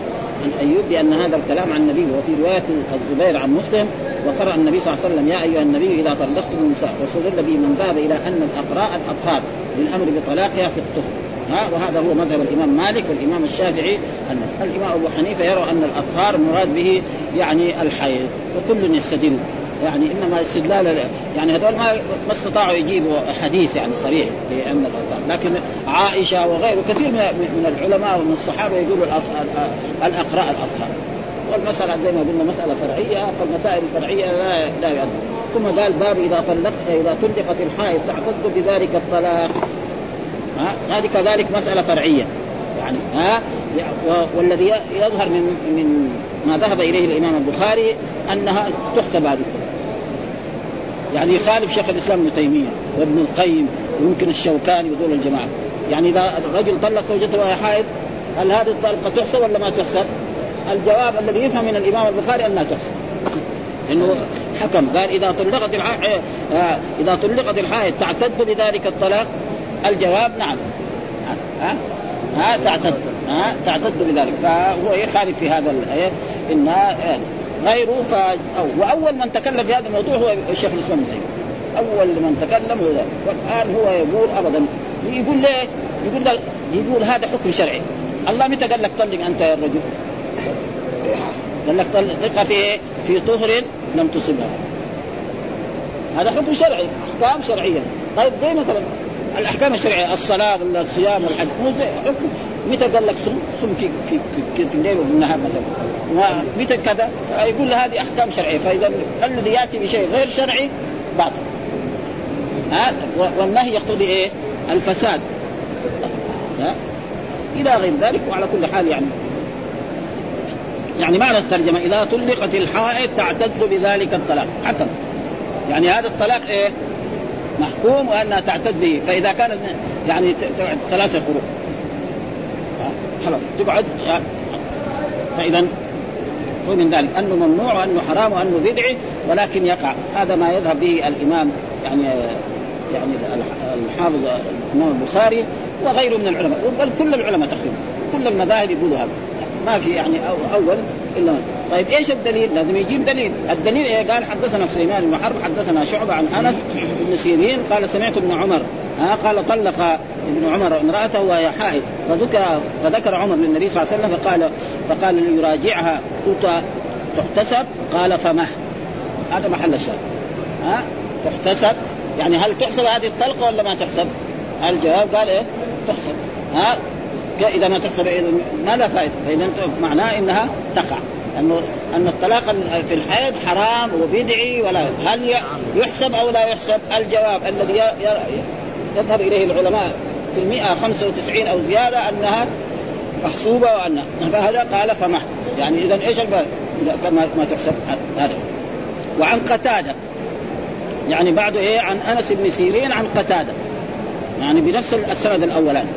عن أيوب بأن هذا الكلام عن النبي وفي رواية الزبير عن مسلم وقرأ النبي صلى الله عليه وسلم يا أيها النبي إذا طلقتم النساء واستدل به من ذهب إلى أن الأقراء الأطهار للأمر بطلاقها في الطهر. ها وهذا هو مذهب الإمام مالك والإمام الشافعي. أن الإمام أبو حنيفة يرى أن الأطهار مراد به يعني الحيض وكل يستدل. يعني إنما استدلال يعني هذول ما ما استطاعوا يجيبوا حديث يعني صريح بان الاطهار لكن عائشة وغيره كثير من العلماء ومن الصحابة يقولوا الأقراء الاطهار والمسألة زي ما قلنا مسألة فرعية فالمسائل الفرعية لا لا يؤدي. ثم قال باب إذا طلقت إذا طلقت الحائض تعتد بذلك الطلاق. ها؟ هذه كذلك مسألة فرعية. يعني ها؟ والذي يظهر من من ما ذهب إليه الإمام البخاري أنها تحسب هذه. يعني يخالف شيخ الإسلام ابن تيمية وابن القيم ويمكن الشوكاني ودول الجماعة. يعني إذا الرجل طلق زوجته وهي حائض هل هذه الطلقة تحسب ولا ما تحسب؟ الجواب الذي يفهم من الإمام البخاري أنها تحسن إنه حكم قال إذا طلقت آه إذا طلقت الحائض تعتد بذلك الطلاق؟ الجواب نعم. ها؟ تعتد ها؟ تعتد بذلك. فهو يخالف في هذا انها غيره ف وأول من تكلم في هذا الموضوع هو الشيخ الإسلام ابن أول من تكلم هو والآن هو يقول ابدا يقول ليه؟ يقول يقول هذا حكم شرعي. الله متى قال لك طلق أنت يا الرجل؟ قال لك طلقها في في طهر لم تصبها. هذا حكم شرعي أحكام شرعية. طيب زي مثلا الأحكام الشرعية الصلاة الصيام والحج مو زي حكم متى قال لك صم صم في في في, في الليل وفي النهار مثلا؟ متى كذا؟ يقول هذه أحكام شرعية فإذا الذي يأتي بشيء غير شرعي باطل. ها؟ والنهي يقتضي إيه؟ الفساد. ها؟ إلى غير ذلك وعلى كل حال يعني. يعني معنى الترجمة؟ إذا طلقت الحائض تعتد بذلك الطلاق حكم يعني هذا الطلاق إيه؟ محكوم وأنها تعتد به فإذا كانت يعني ثلاثة قروء خلاص تقعد فإذا من ذلك أنه ممنوع وأنه حرام وأنه بدعي ولكن يقع. هذا ما يذهب به الإمام يعني يعني الحافظ الإمام البخاري وغيره من العلماء. بل كل العلماء تقريبا كل المذاهب يقولوا هذا. ما في يعني أول إلا طيب إيش الدليل؟ لازم يجيب دليل، الدليل إيه؟ قال حدثنا سليمان بن حرب حدثنا شعبة عن أنس بن سيرين قال سمعت ابن عمر ها قال طلق ابن عمر امرأته وهي حائض. فذكر فذكر عمر للنبي صلى الله عليه وسلم فقال فقال ليراجعها. قلت تحتسب؟ قال فمه. هذا محل الشاهد. ها؟ تحتسب؟ يعني هل تحسب هذه الطلقة ولا ما تحسب؟ الجواب قال إيه؟ تحسب. ها؟ إذا ما تحسب ما لا فائدة. فإذا معناه إنها تقع. انه أن الطلاق في الحيض حرام وبدعي ولا هل يحسب أو لا يحسب؟ الجواب الذي يذهب إليه العلماء في المئة 95 أو زيادة أنها محسوبة وأن فهذا قال فما. يعني إذا إيش ما, ما تحسب هذا. وعن قتادة. يعني بعده إيه؟ عن أنس بن سيرين عن قتادة. يعني بنفس السند الاولاني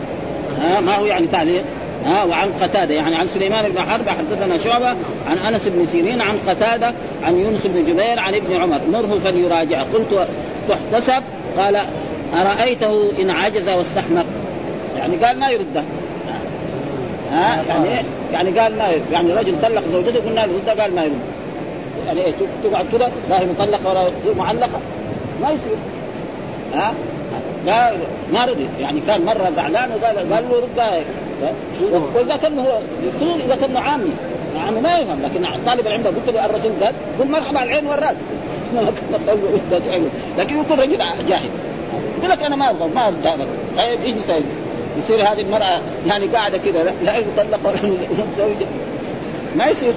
ها؟ ما هو يعني تعليق؟ ها؟ وعن قتادة. يعني عن سليمان بن حرب حدثنا شعبة عن أنس بن سيرين عن قتادة عن يونس بن جبير عن ابن عمر. مره فليراجع. قلت تحتسب. قال أرأيته إن عجز واستحمق؟ يعني قال ما يرده. ها؟ يعني إيه؟ يعني قال ما يعني رجل طلق زوجته قلنا له قال ما يرد يعني إيه؟ تقعد كده لا هي مطلقة ولا تصير معلقة. ما يصير. ها؟ لا ما رضي. يعني كان مرة زعلان وقال قال له رد. واذا كان هو يقول اذا كان عامي. عامي ما يفهم لكن طالب العلم قلت له الرسول قال قل مرحبا على العين والرأس. [laughs] لكن يكون رجل جاهل. يقول لك أنا ما أبغى ما أبغى طيب إيش نسوي؟ يصير هذه المرأة يعني قاعدة كذا لا يطلق ولا متزوجة. ما يصير.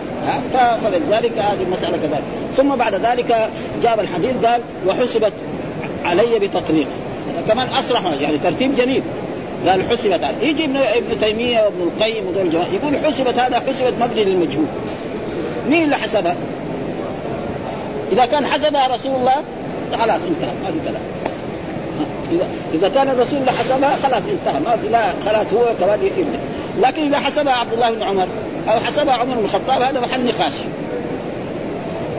فلذلك هذه المساله كذلك. ثم بعد ذلك جاب الحديث قال وحسبت علي بتطليق. هذا كمان أصرح يعني ترتيب جميل. قال حسبت علي. يجي ابن ابن تيمية وابن القيم ودول الجماعة يقول حسبت هذا حسبت مبني للمجهول. مين اللي حسبها؟ إذا كان حسبها رسول الله خلاص انتهى في كلام. اذا إذا كان الرسول اللي حسبها خلاص انتهى. ما في لا خلاص هو كمان لكن إذا حسبها عبد الله بن عمر أو حسبها عمر بن الخطاب هذا محل نقاش.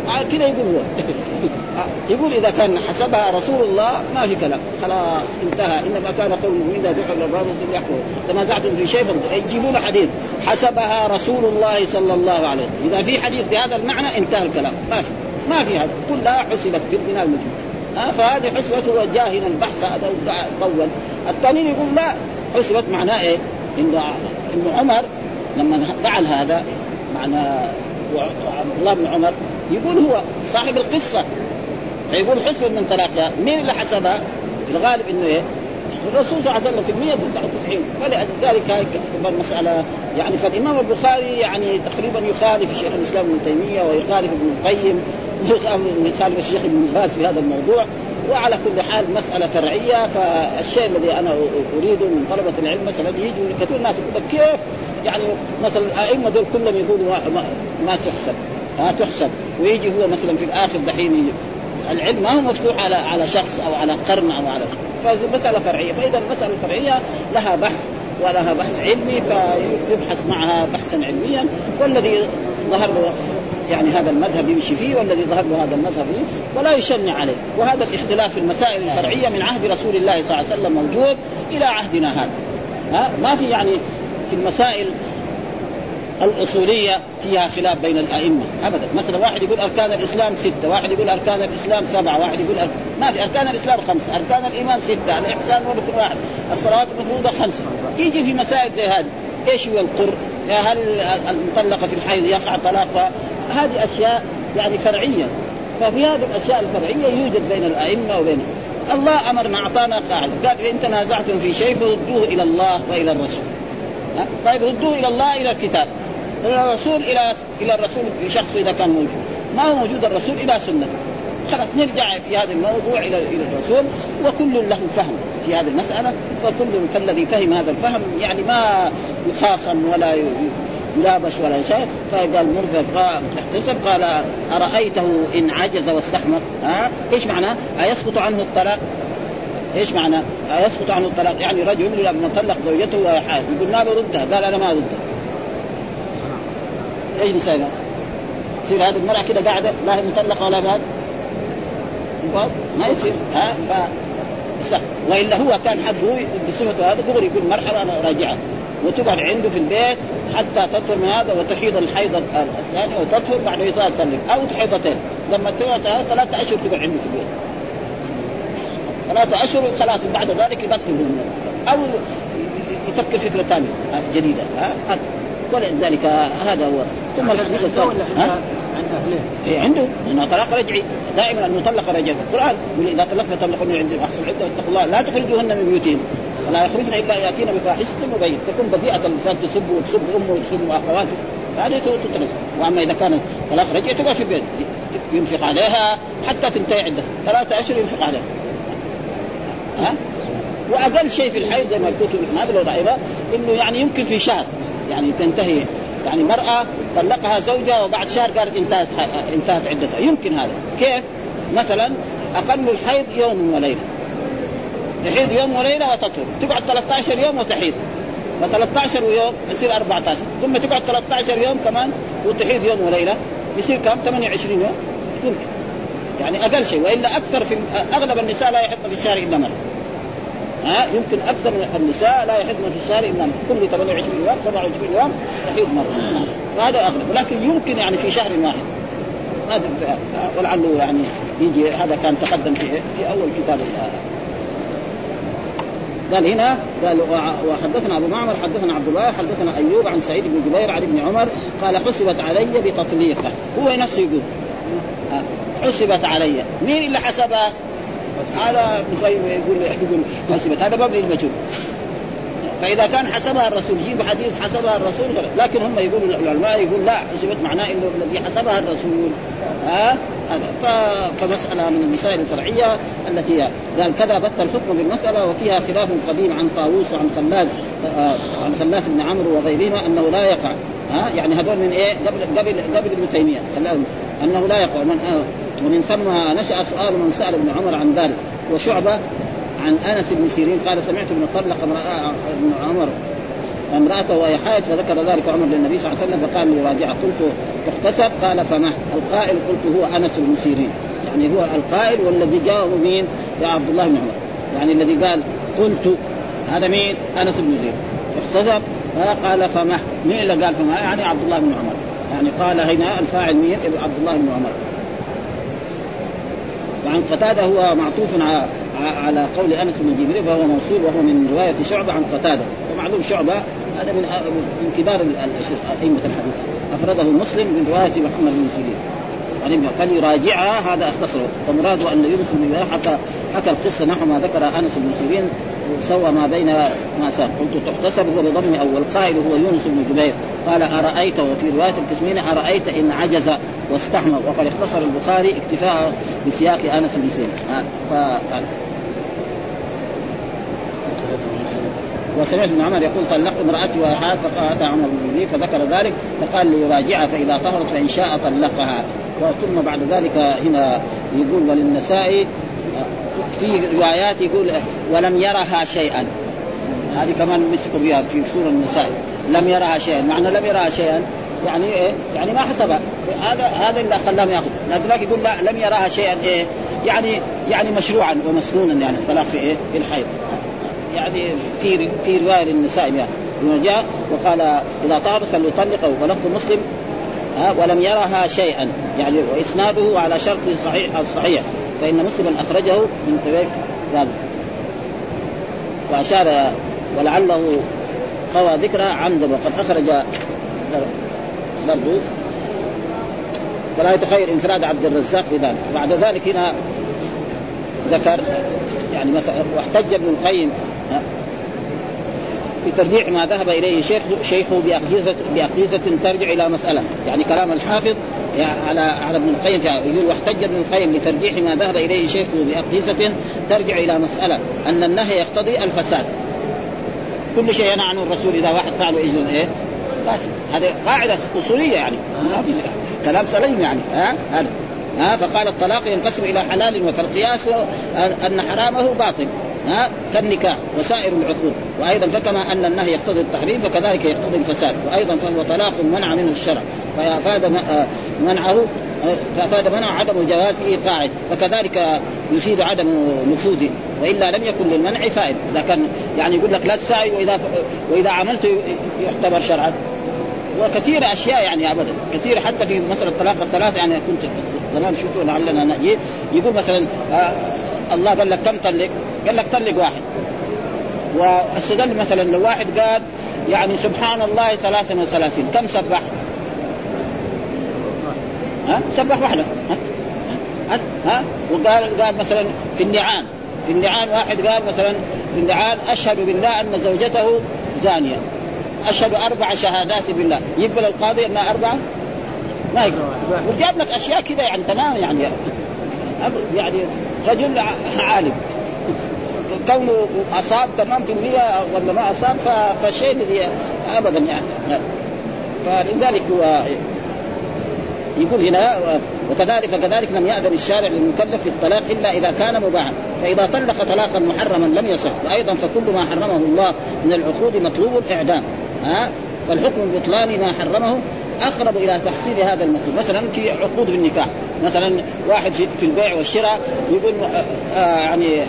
آه، كذا يقول هو. [laughs] يقول إذا كان حسبها رسول الله ما في كلام. خلاص انتهى. إنما كان قول المؤمنين دعوا إلى الرسول يحكم تنازعتم في شيء يجيبون حديث. حسبها رسول الله صلى الله عليه وسلم. إذا في حديث بهذا المعنى انتهى الكلام. ما في ما في هذا. كلها حسبت بالبناء المجهول. ها فهذه حسبت هو جاهل البحث هذا طول الثاني يقول لا حسبت معناه إيه؟ إنه إنه عمر لما فعل هذا معنى عبد الله بن عمر يقول هو صاحب القصة فيقول حسب من طلاقها مين اللي حسبها؟ في الغالب إنه إيه؟ الرسول صلى الله عليه وسلم في 199 فلذلك المسألة يعني فالإمام البخاري يعني تقريبا يخالف شيخ الإسلام ابن تيمية ويخالف ابن القيم يخالف الشيخ ابن باز في هذا الموضوع؟ وعلى كل حال مسألة فرعية فالشيء الذي أنا أريده من طلبة العلم مثلا يجوا كثير ناس يقول كيف؟ يعني مثلا الأئمة دول كلهم يقولوا ما, ما تحسب ما تحسب. ويجي هو مثلا في الآخر دحين العلم ما هو مفتوح على على شخص أو على قرن أو على فمسألة فرعية. فإذا المسألة الفرعية لها بحث ولها بحث علمي فيبحث معها بحثا علميا. والذي ظهر له يعني هذا المذهب يمشي فيه والذي ظهر له هذا المذهب ولا يشنع عليه. وهذا الاختلاف في المسائل الفرعية من عهد رسول الله صلى الله عليه وسلم موجود إلى عهدنا هذا. ها؟ ما في يعني في المسائل الأصولية فيها خلاف بين الأئمة ابدا. مثلا واحد يقول أركان الإسلام ستة واحد يقول أركان الإسلام سبعة واحد يقول أركان ما في أركان الإسلام خمسة أركان الإيمان ستة الإحسان وركن واحد الصلاه المفروضة خمسة. يجي في مسائل زي هذه إيش هو القر هل المطلقة في الحيض يقع طلاقها؟ هذه أشياء يعني فرعية. ففي هذه الأشياء الفرعية يوجد بين الأئمة وبين الله أمرنا أعطانا قاعدة. قال إن تنازعتم في شيء فردوه إلى الله وإلى الرسول. طيب ردوه إلى الله إلى الكتاب. إلى الرسول إلى إلى الرسول شخص إذا كان موجود. ما هو موجود الرسول إلى سنة. خلاص نرجع في هذا الموضوع إلى إلى الرسول. وكل له فهم في هذه المسألة. فكل فالذي فهم هذا الفهم يعني ما يخاصم ولا يلابش ولا شيء. فقال مرفق تحتسب قال أرأيته إن عجز واستحمق ها؟ إيش معناه؟ أيسقط عنه الطلاق؟ إيش معناه؟ أيسقط عنه الطلاق؟ يعني رجل لما طلق زوجته وهي حائض يقول ما بردها. قال أنا ما بردها إيش نسوي تصير هذه المرأة كده قاعدة؟ لا هي مطلقة ولا بعد ما يصير. ها؟ ف وإلا هو كان حقه بصفته هذا دغري يقول مرحبا أنا راجعه وتقعد عنده في البيت حتى تطهر من هذا وتحيض الحيض الثاني وتطهر بعد يطهر أو تحيضتين. لما تقعد ثلاثة أشهر تقعد عنده في البيت. ثلاثة أشهر خلاص بعد ذلك يبطل أو يفكر فكرة ثانية جديدة ها ولذلك هذا هو. ثم الحديث الثاني. إيه عنده لأنه طلاق رجعي. دائما المطلقه رجعي القرآن يقول إذا طلقنا طلقوا عند أحسن عدة واتقوا الله. لا تخرجوهن من بيوتهن ولا يخرجن إلا يأتين بفاحشة مبين تكون بذيئة اللسان تسب وتسب أمه وتسب اخواته هذه تترك. وأما إذا كان طلاق رجعي تقعد في البيت. ينفق عليها حتى تنتهي عندها ثلاثة أشهر ينفق عليها. ها؟ وأقل شيء في الحيض زي ما الكتب الحنابله والرائبه إنه يعني يمكن في شهر يعني تنتهي. يعني مرأة طلقها زوجها وبعد شهر قالت انتهت انتهت عدتها. يمكن هذا. كيف؟ مثلا أقل الحيض يوم وليلة. تحيض يوم وليلة وتطهر. تقعد 13 يوم وتحيض ف 13 يوم يصير 14 ثم تقعد 13 يوم كمان وتحيض يوم وليلة. يصير كم؟ 28 يوم. يمكن. يعني أقل شيء. وإلا أكثر في أغلب النساء لا يحضن في الشهر إلا مرة. ها؟ يمكن أكثر من النساء لا يحضن في الشهر إلا كل 28 يوم 27 يوم تحيض مرة. هذا أغلب. لكن يمكن يعني في شهر واحد. هذا ولعله يعني يجي. هذا كان تقدم في في أول كتاب قال هنا قال وحدثنا أبو معمر حدثنا عبد الله حدثنا أيوب عن سعيد بن جبير عن ابن عمر قال حسبت علي بتطليقه. هو نفسه يقول حسبت علي. مين اللي حسبها؟ هذا يقول يقول حسبت. هذا مبني المجهول فإذا كان حسبها الرسول يجيب حديث حسبها الرسول لكن هم يقولوا العلماء يقول لا حسبت معناه إنه الذي حسبها الرسول. ها؟ هذا. فمسألة من المسائل الفرعية التي قال كذا بت الحكم بالمسألة وفيها خلاف قديم عن طاووس وعن خلاد آه، عن خلاف بن عمرو وغيرهما أنه لا يقع. ها؟ يعني هذول من إيه؟ قبل قبل قبل ابن تيمية. أنه لا يقع. من آه، ومن ثم نشأ سؤال من سأل ابن عمر عن ذلك. وشعبة عن أنس بن سيرين قال سمعت ابن طلق ابن عمر امرأته وهي حائض فذكر ذلك عمر للنبي صلى الله عليه وسلم فقال ليراجعها قلت تحتسب قال فما؟ القائل قلت هو أنس بن سيرين يعني هو القائل والذي جاءه مين؟ يا عبد الله بن عمر. يعني الذي قال قلت هذا مين؟ أنس بن سيرين احتسب قال فما؟ مين اللي قال فما؟ يعني عبد الله بن عمر. يعني قال هنا الفاعل مين؟ عبد الله بن عمر. وعن قتادة هو معطوف على قول أنس بن جبريل فهو موصول وهو من رواية شعبة عن قتادة. ومعلوم شعبة هذا من من كبار أئمة الحديث. أفرده مسلم من رواية محمد بن سيرين. يعني فليراجعها هذا اختصره ومراده أن يونس بن حكى حكى القصة نحو ما ذكر أنس بن سيرين سوى ما بين ما سار قلت تحتسب هو بضم اول قائل هو يونس بن جبير. قال أرأيت؟ وفي رواية القسمين أرأيت إن عجز واستحمى. وقد اختصر البخاري اكتفاء بسياق أنس بن سيرين فقال وسمعت ابن عمر يقول طلقت امرأتي وهي حاد فأتى عمر بن فذكر ذلك فقال ليراجعها فإذا طهرت فإن شاء طلقها. ثم بعد ذلك هنا يقول وللنساء في روايات يقول ولم يرها شيئا. هذه كمان مسكوا بها في سورة النساء. لم يرها شيئا. معنى لم يرها شيئا يعني إيه؟ يعني ما حسبها. هذا هذا اللي خلاهم يأخذ. لكن يقول لا لم يراها شيئا إيه؟ يعني يعني مشروعا ومسنونا يعني الطلاق في إيه؟ في الحيض. يعني في في رواية للنساء يعني جاء وقال إذا طهرت فليطلقه ولفظ مسلم ها ولم يرها شيئا. يعني وإسناده على شرط صحيح الصحيح فإن مسلما أخرجه من طريق ذلك. وأشار ولعله قوى ذكرى عمدا وقد أخرج برضو ولا يتخير انفراد عبد الرزاق بذلك. بعد ذلك هنا ذكر يعني مثلا واحتج ابن القيم بترجيح ما ذهب إليه شيخ شيخه باقيسه باقيسه ترجع إلى مسألة. يعني كلام الحافظ على على ابن القيم يقول واحتج ابن القيم لترجيح ما ذهب إليه شيخه باقيسه ترجع إلى مسألة. أن النهي يقتضي الفساد. كل شيء ينهى عنه الرسول إذا واحد فعله يجوز إيه؟ فاسد. هذه قاعدة أصولية يعني. ما في كلام سليم يعني. ها؟ هذا. ها؟ فقال الطلاق ينقسم إلى حلال فالقياس أن حرامه باطل. ها كالنكاح وسائر العقود. وأيضا فكما أن النهي يقتضي التحريم فكذلك يقتضي الفساد. وأيضا فهو طلاق منع منه الشرع. فأفاد آه، منعه آه، فأفاد منع عدم جوازه قاعد فكذلك يفيد عدم نفوذه. وإلا لم يكن للمنع فائدة. إذا كان يعني يقول لك لا تساوي وإذا وإذا عملت يعتبر شرعا. وكثير أشياء يعني ابدا. كثير حتى في مسألة الطلاق الثلاث يعني كنت زمان شفتوا لعلنا نجي يقول مثلا آه الله قال لك كم طلق؟ قال لك طلق واحد. واستدل مثلا لو واحد قال يعني سبحان الله 33 كم سبح؟ ها؟ سبح واحدة ها؟ ها, ها؟ وقال قال مثلا في النعان في النعان واحد قال مثلا في النعان أشهد بالله أن زوجته زانية. أشهد أربع شهادات بالله. يقبل القاضي إنها أربعة؟ ما يقبل وجاب لك أشياء كذا يعني تمام يعني. يعني رجل عالم. كونه أصاب تمام في المية ولا ما أصاب فالشيء الذي ابدا يعني. فلذلك هو يقول هنا وكذلك فكذلك لم يأذن الشارع للمكلف في الطلاق إلا إذا كان مباحا. فإذا طلق طلاقا محرما لم يصح وأيضا فكل ما حرمه الله من العقود مطلوب الإعدام. ها؟ فالحكم بطلان ما حرمه أقرب إلى تحصيل هذا المطلوب مثلا في عقود النكاح مثلا واحد في البيع والشراء يقول آه يعني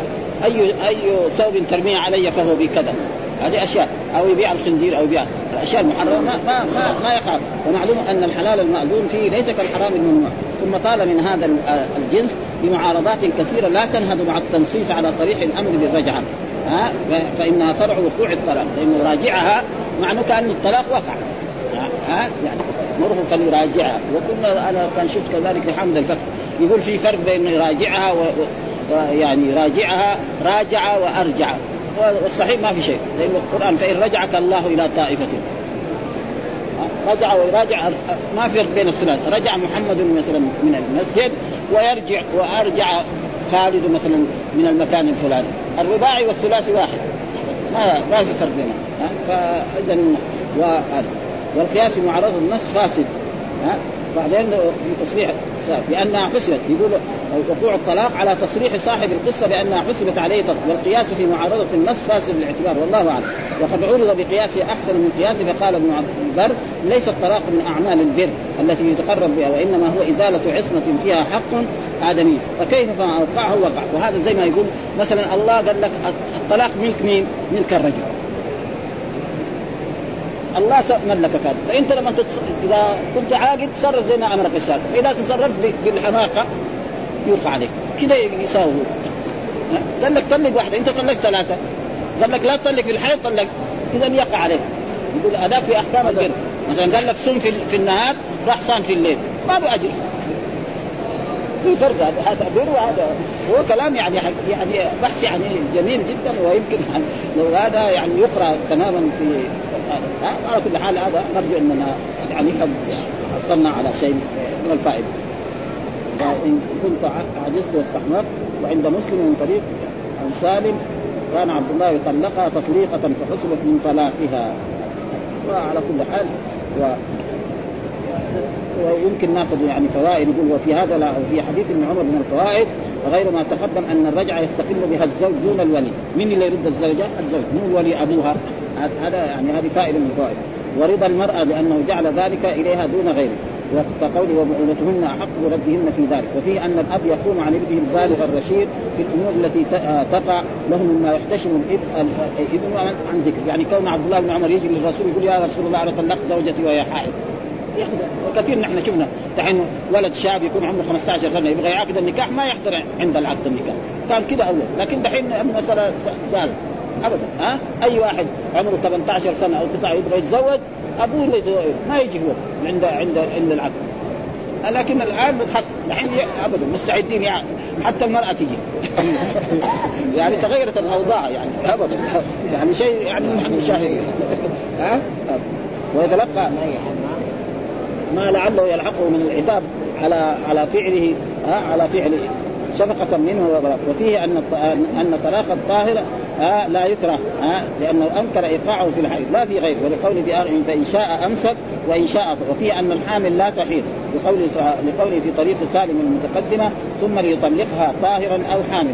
اي أي ثوب ترميه علي فهو بكذا. هذه أشياء. أو يبيع الخنزير أو يبيع. الأشياء المحرمة ما ما ما, ما يقع ومعلوم أن الحلال المأذون فيه ليس كالحرام الممنوع. ثم طال من هذا الجنس بمعارضات كثيرة لا تنهض مع التنصيص على صريح الأمر بالرجعة. ها؟ فإنها فرع وقوع الطلاق. لأنه راجعها معناه كان الطلاق وقع. ها؟ يعني مره فليراجعها وكنا أنا كان شفت كذلك لحمد الفتح يقول في فرق بين يراجعها و... يعني راجعها راجع وأرجع. والصحيح ما في شيء. لأن القرآن فإن رجعك الله إلى طائفة. رجع ويراجع ما في بين الثلاث. رجع محمد مثلا من المسجد ويرجع وأرجع خالد مثلا من المكان الفلاني. الرباعي والثلاثي واحد. ما ما في فرق بينهم. فاذا والقياس معرض النص فاسد. ها؟ بعدين في تصريح بانها حسبت. يقول وقوع الطلاق على تصريح صاحب القصة بأنها حسبت عليه والقياس في معارضة النص فاسد الاعتبار والله أعلم. وقد عرض بقياس أحسن من قياس فقال ابن البر ليس الطلاق من أعمال البر التي يتقرب بها وإنما هو إزالة عصمة فيها حق آدمي. فكيف اوقعه وقع؟ وهذا زي ما يقول مثلا الله قال لك الطلاق ملك مين؟ ملك الرجل. الله ملكك هذا. فإنت لما تتص... إذا كنت عاقل تصرف زي ما أمرك الشارع. فاذا تصرفت بالحماقة يوقع عليك. كذا يساوي. قال لك طلق واحدة. أنت طلقت ثلاثة. قال لك لا تطلق في الحيض طلق إذا يقع عليك. يقول هذاك في أحكام البر مثلا قال لك صم في, في النهار راح صام في الليل. ما له اجر في فرق. هذا بر وهذا هو كلام يعني يعني بحث يعني جميل جدا ويمكن يعني لو هذا يعني يقرأ تماما في على كل حال هذا نرجو أننا يعني قد حصلنا على شيء من الفائدة. فإن كنت عجزت واستحمرت وعند مسلم من طريق عن سالم كان عبد الله يطلقها تطليقة فحسبت من طلاقها وعلى كل حال و ويمكن ناخذ يعني فوائد يقول وفي هذا لا وفي حديث ابن عمر من الفوائد وغير ما تقدم أن الرجعه يستقل بها الزوج دون الولي، من اللي يرد الزوجة؟ الزوج، مو الولي أبوها. هذا يعني هذه فائدة من الفوائد ورضا المرأة لأنه جعل ذلك إليها دون غيره. وكقوله وبعولتهن أحق بردهن في ذلك. وفيه أن الأب يقوم عن ابنه البالغ الرشيد في الأمور التي تقع له مما يحتشم الابن عن ذكر. يعني كون عبد الله بن عمر يجي للرسول يقول يا رسول الله أنا طلقت زوجتي وهي حائض. وكثير نحن شفنا دحين ولد شاب يكون عمره 15 سنة يبغى يعقد النكاح ما يحضر عند العقد النكاح. كان كذا أول. لكن دحين المساله سهله ابدا ها؟ أي واحد عمره 18 سنة أو 9 يبغى يتزوج أبوه اللي ما يجي هو عند عند عند العقد لكن الآن خف الحين ابدا مستعدين يعني حتى المرأة تجي. [laughs] يعني تغيرت الأوضاع يعني ابدا. يعني شيء يعني نحن شاهدين ها؟ ويتلقى ما لعله يلحقه من العتاب على على فعله ها؟ على فعله. شفقة منه وفيه أن أن طلاق الطاهر لا يكره لأنه أنكر إيقاعه في الحيض. لا في غيره. ولقوله في فإن شاء أمسك وإن شاء وفيه أن الحامل لا تحيض. لقوله لقوله في طريق سالم المتقدمة ثم ليطلقها طاهرا أو حامل.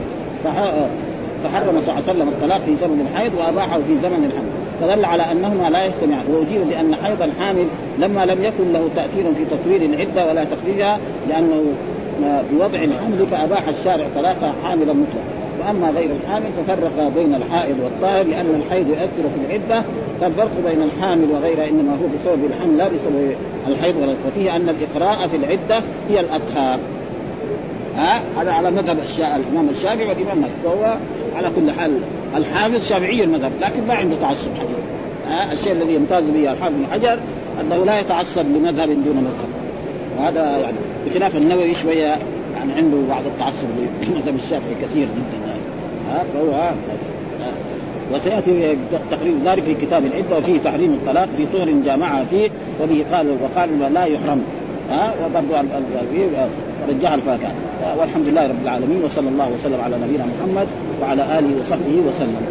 فحرم صلى الله عليه وسلم الطلاق في زمن الحيض وأباحه في زمن الحمل فدل على أنهما لا يجتمعان. وأجيب بأن حيض الحامل لما لم يكن له تأثير في تطوير العدة ولا تخفيفها لأنه بوضع الحمل فأباح الشارع طلاقها حاملا مطلقا وأما غير الحامل ففرق بين الحائض والطاهر لأن الحيض يؤثر في العدة. فالفرق بين الحامل وغيرها إنما هو بسبب الحمل لا بسبب الحيض ولا وفيه أن الإقراء في العدة هي الأطهار. ها؟ هذا على مذهب الإمام الشافعي والإمام مالك. وهو على كل حال الحافظ شافعي المذهب لكن ما عنده تعصب حقيقي ها؟ الشيء الذي يمتاز به الحافظ بن حجر أنه لا يتعصب لمذهب دون مذهب. وهذا يعني بخلاف النووي شوية يعني عنده بعض التعصب لمذهب الشافعي كثير جدا ها فهو وسيأتي تقرير ذلك في كتاب العدة وفيه تحريم الطلاق في طهر جامعها فيه وبه قال وقال لا يحرم. ها وبرضه رجع الفاكهة. والحمد لله رب العالمين وصلى الله وسلم على نبينا محمد وعلى آله وصحبه وسلم.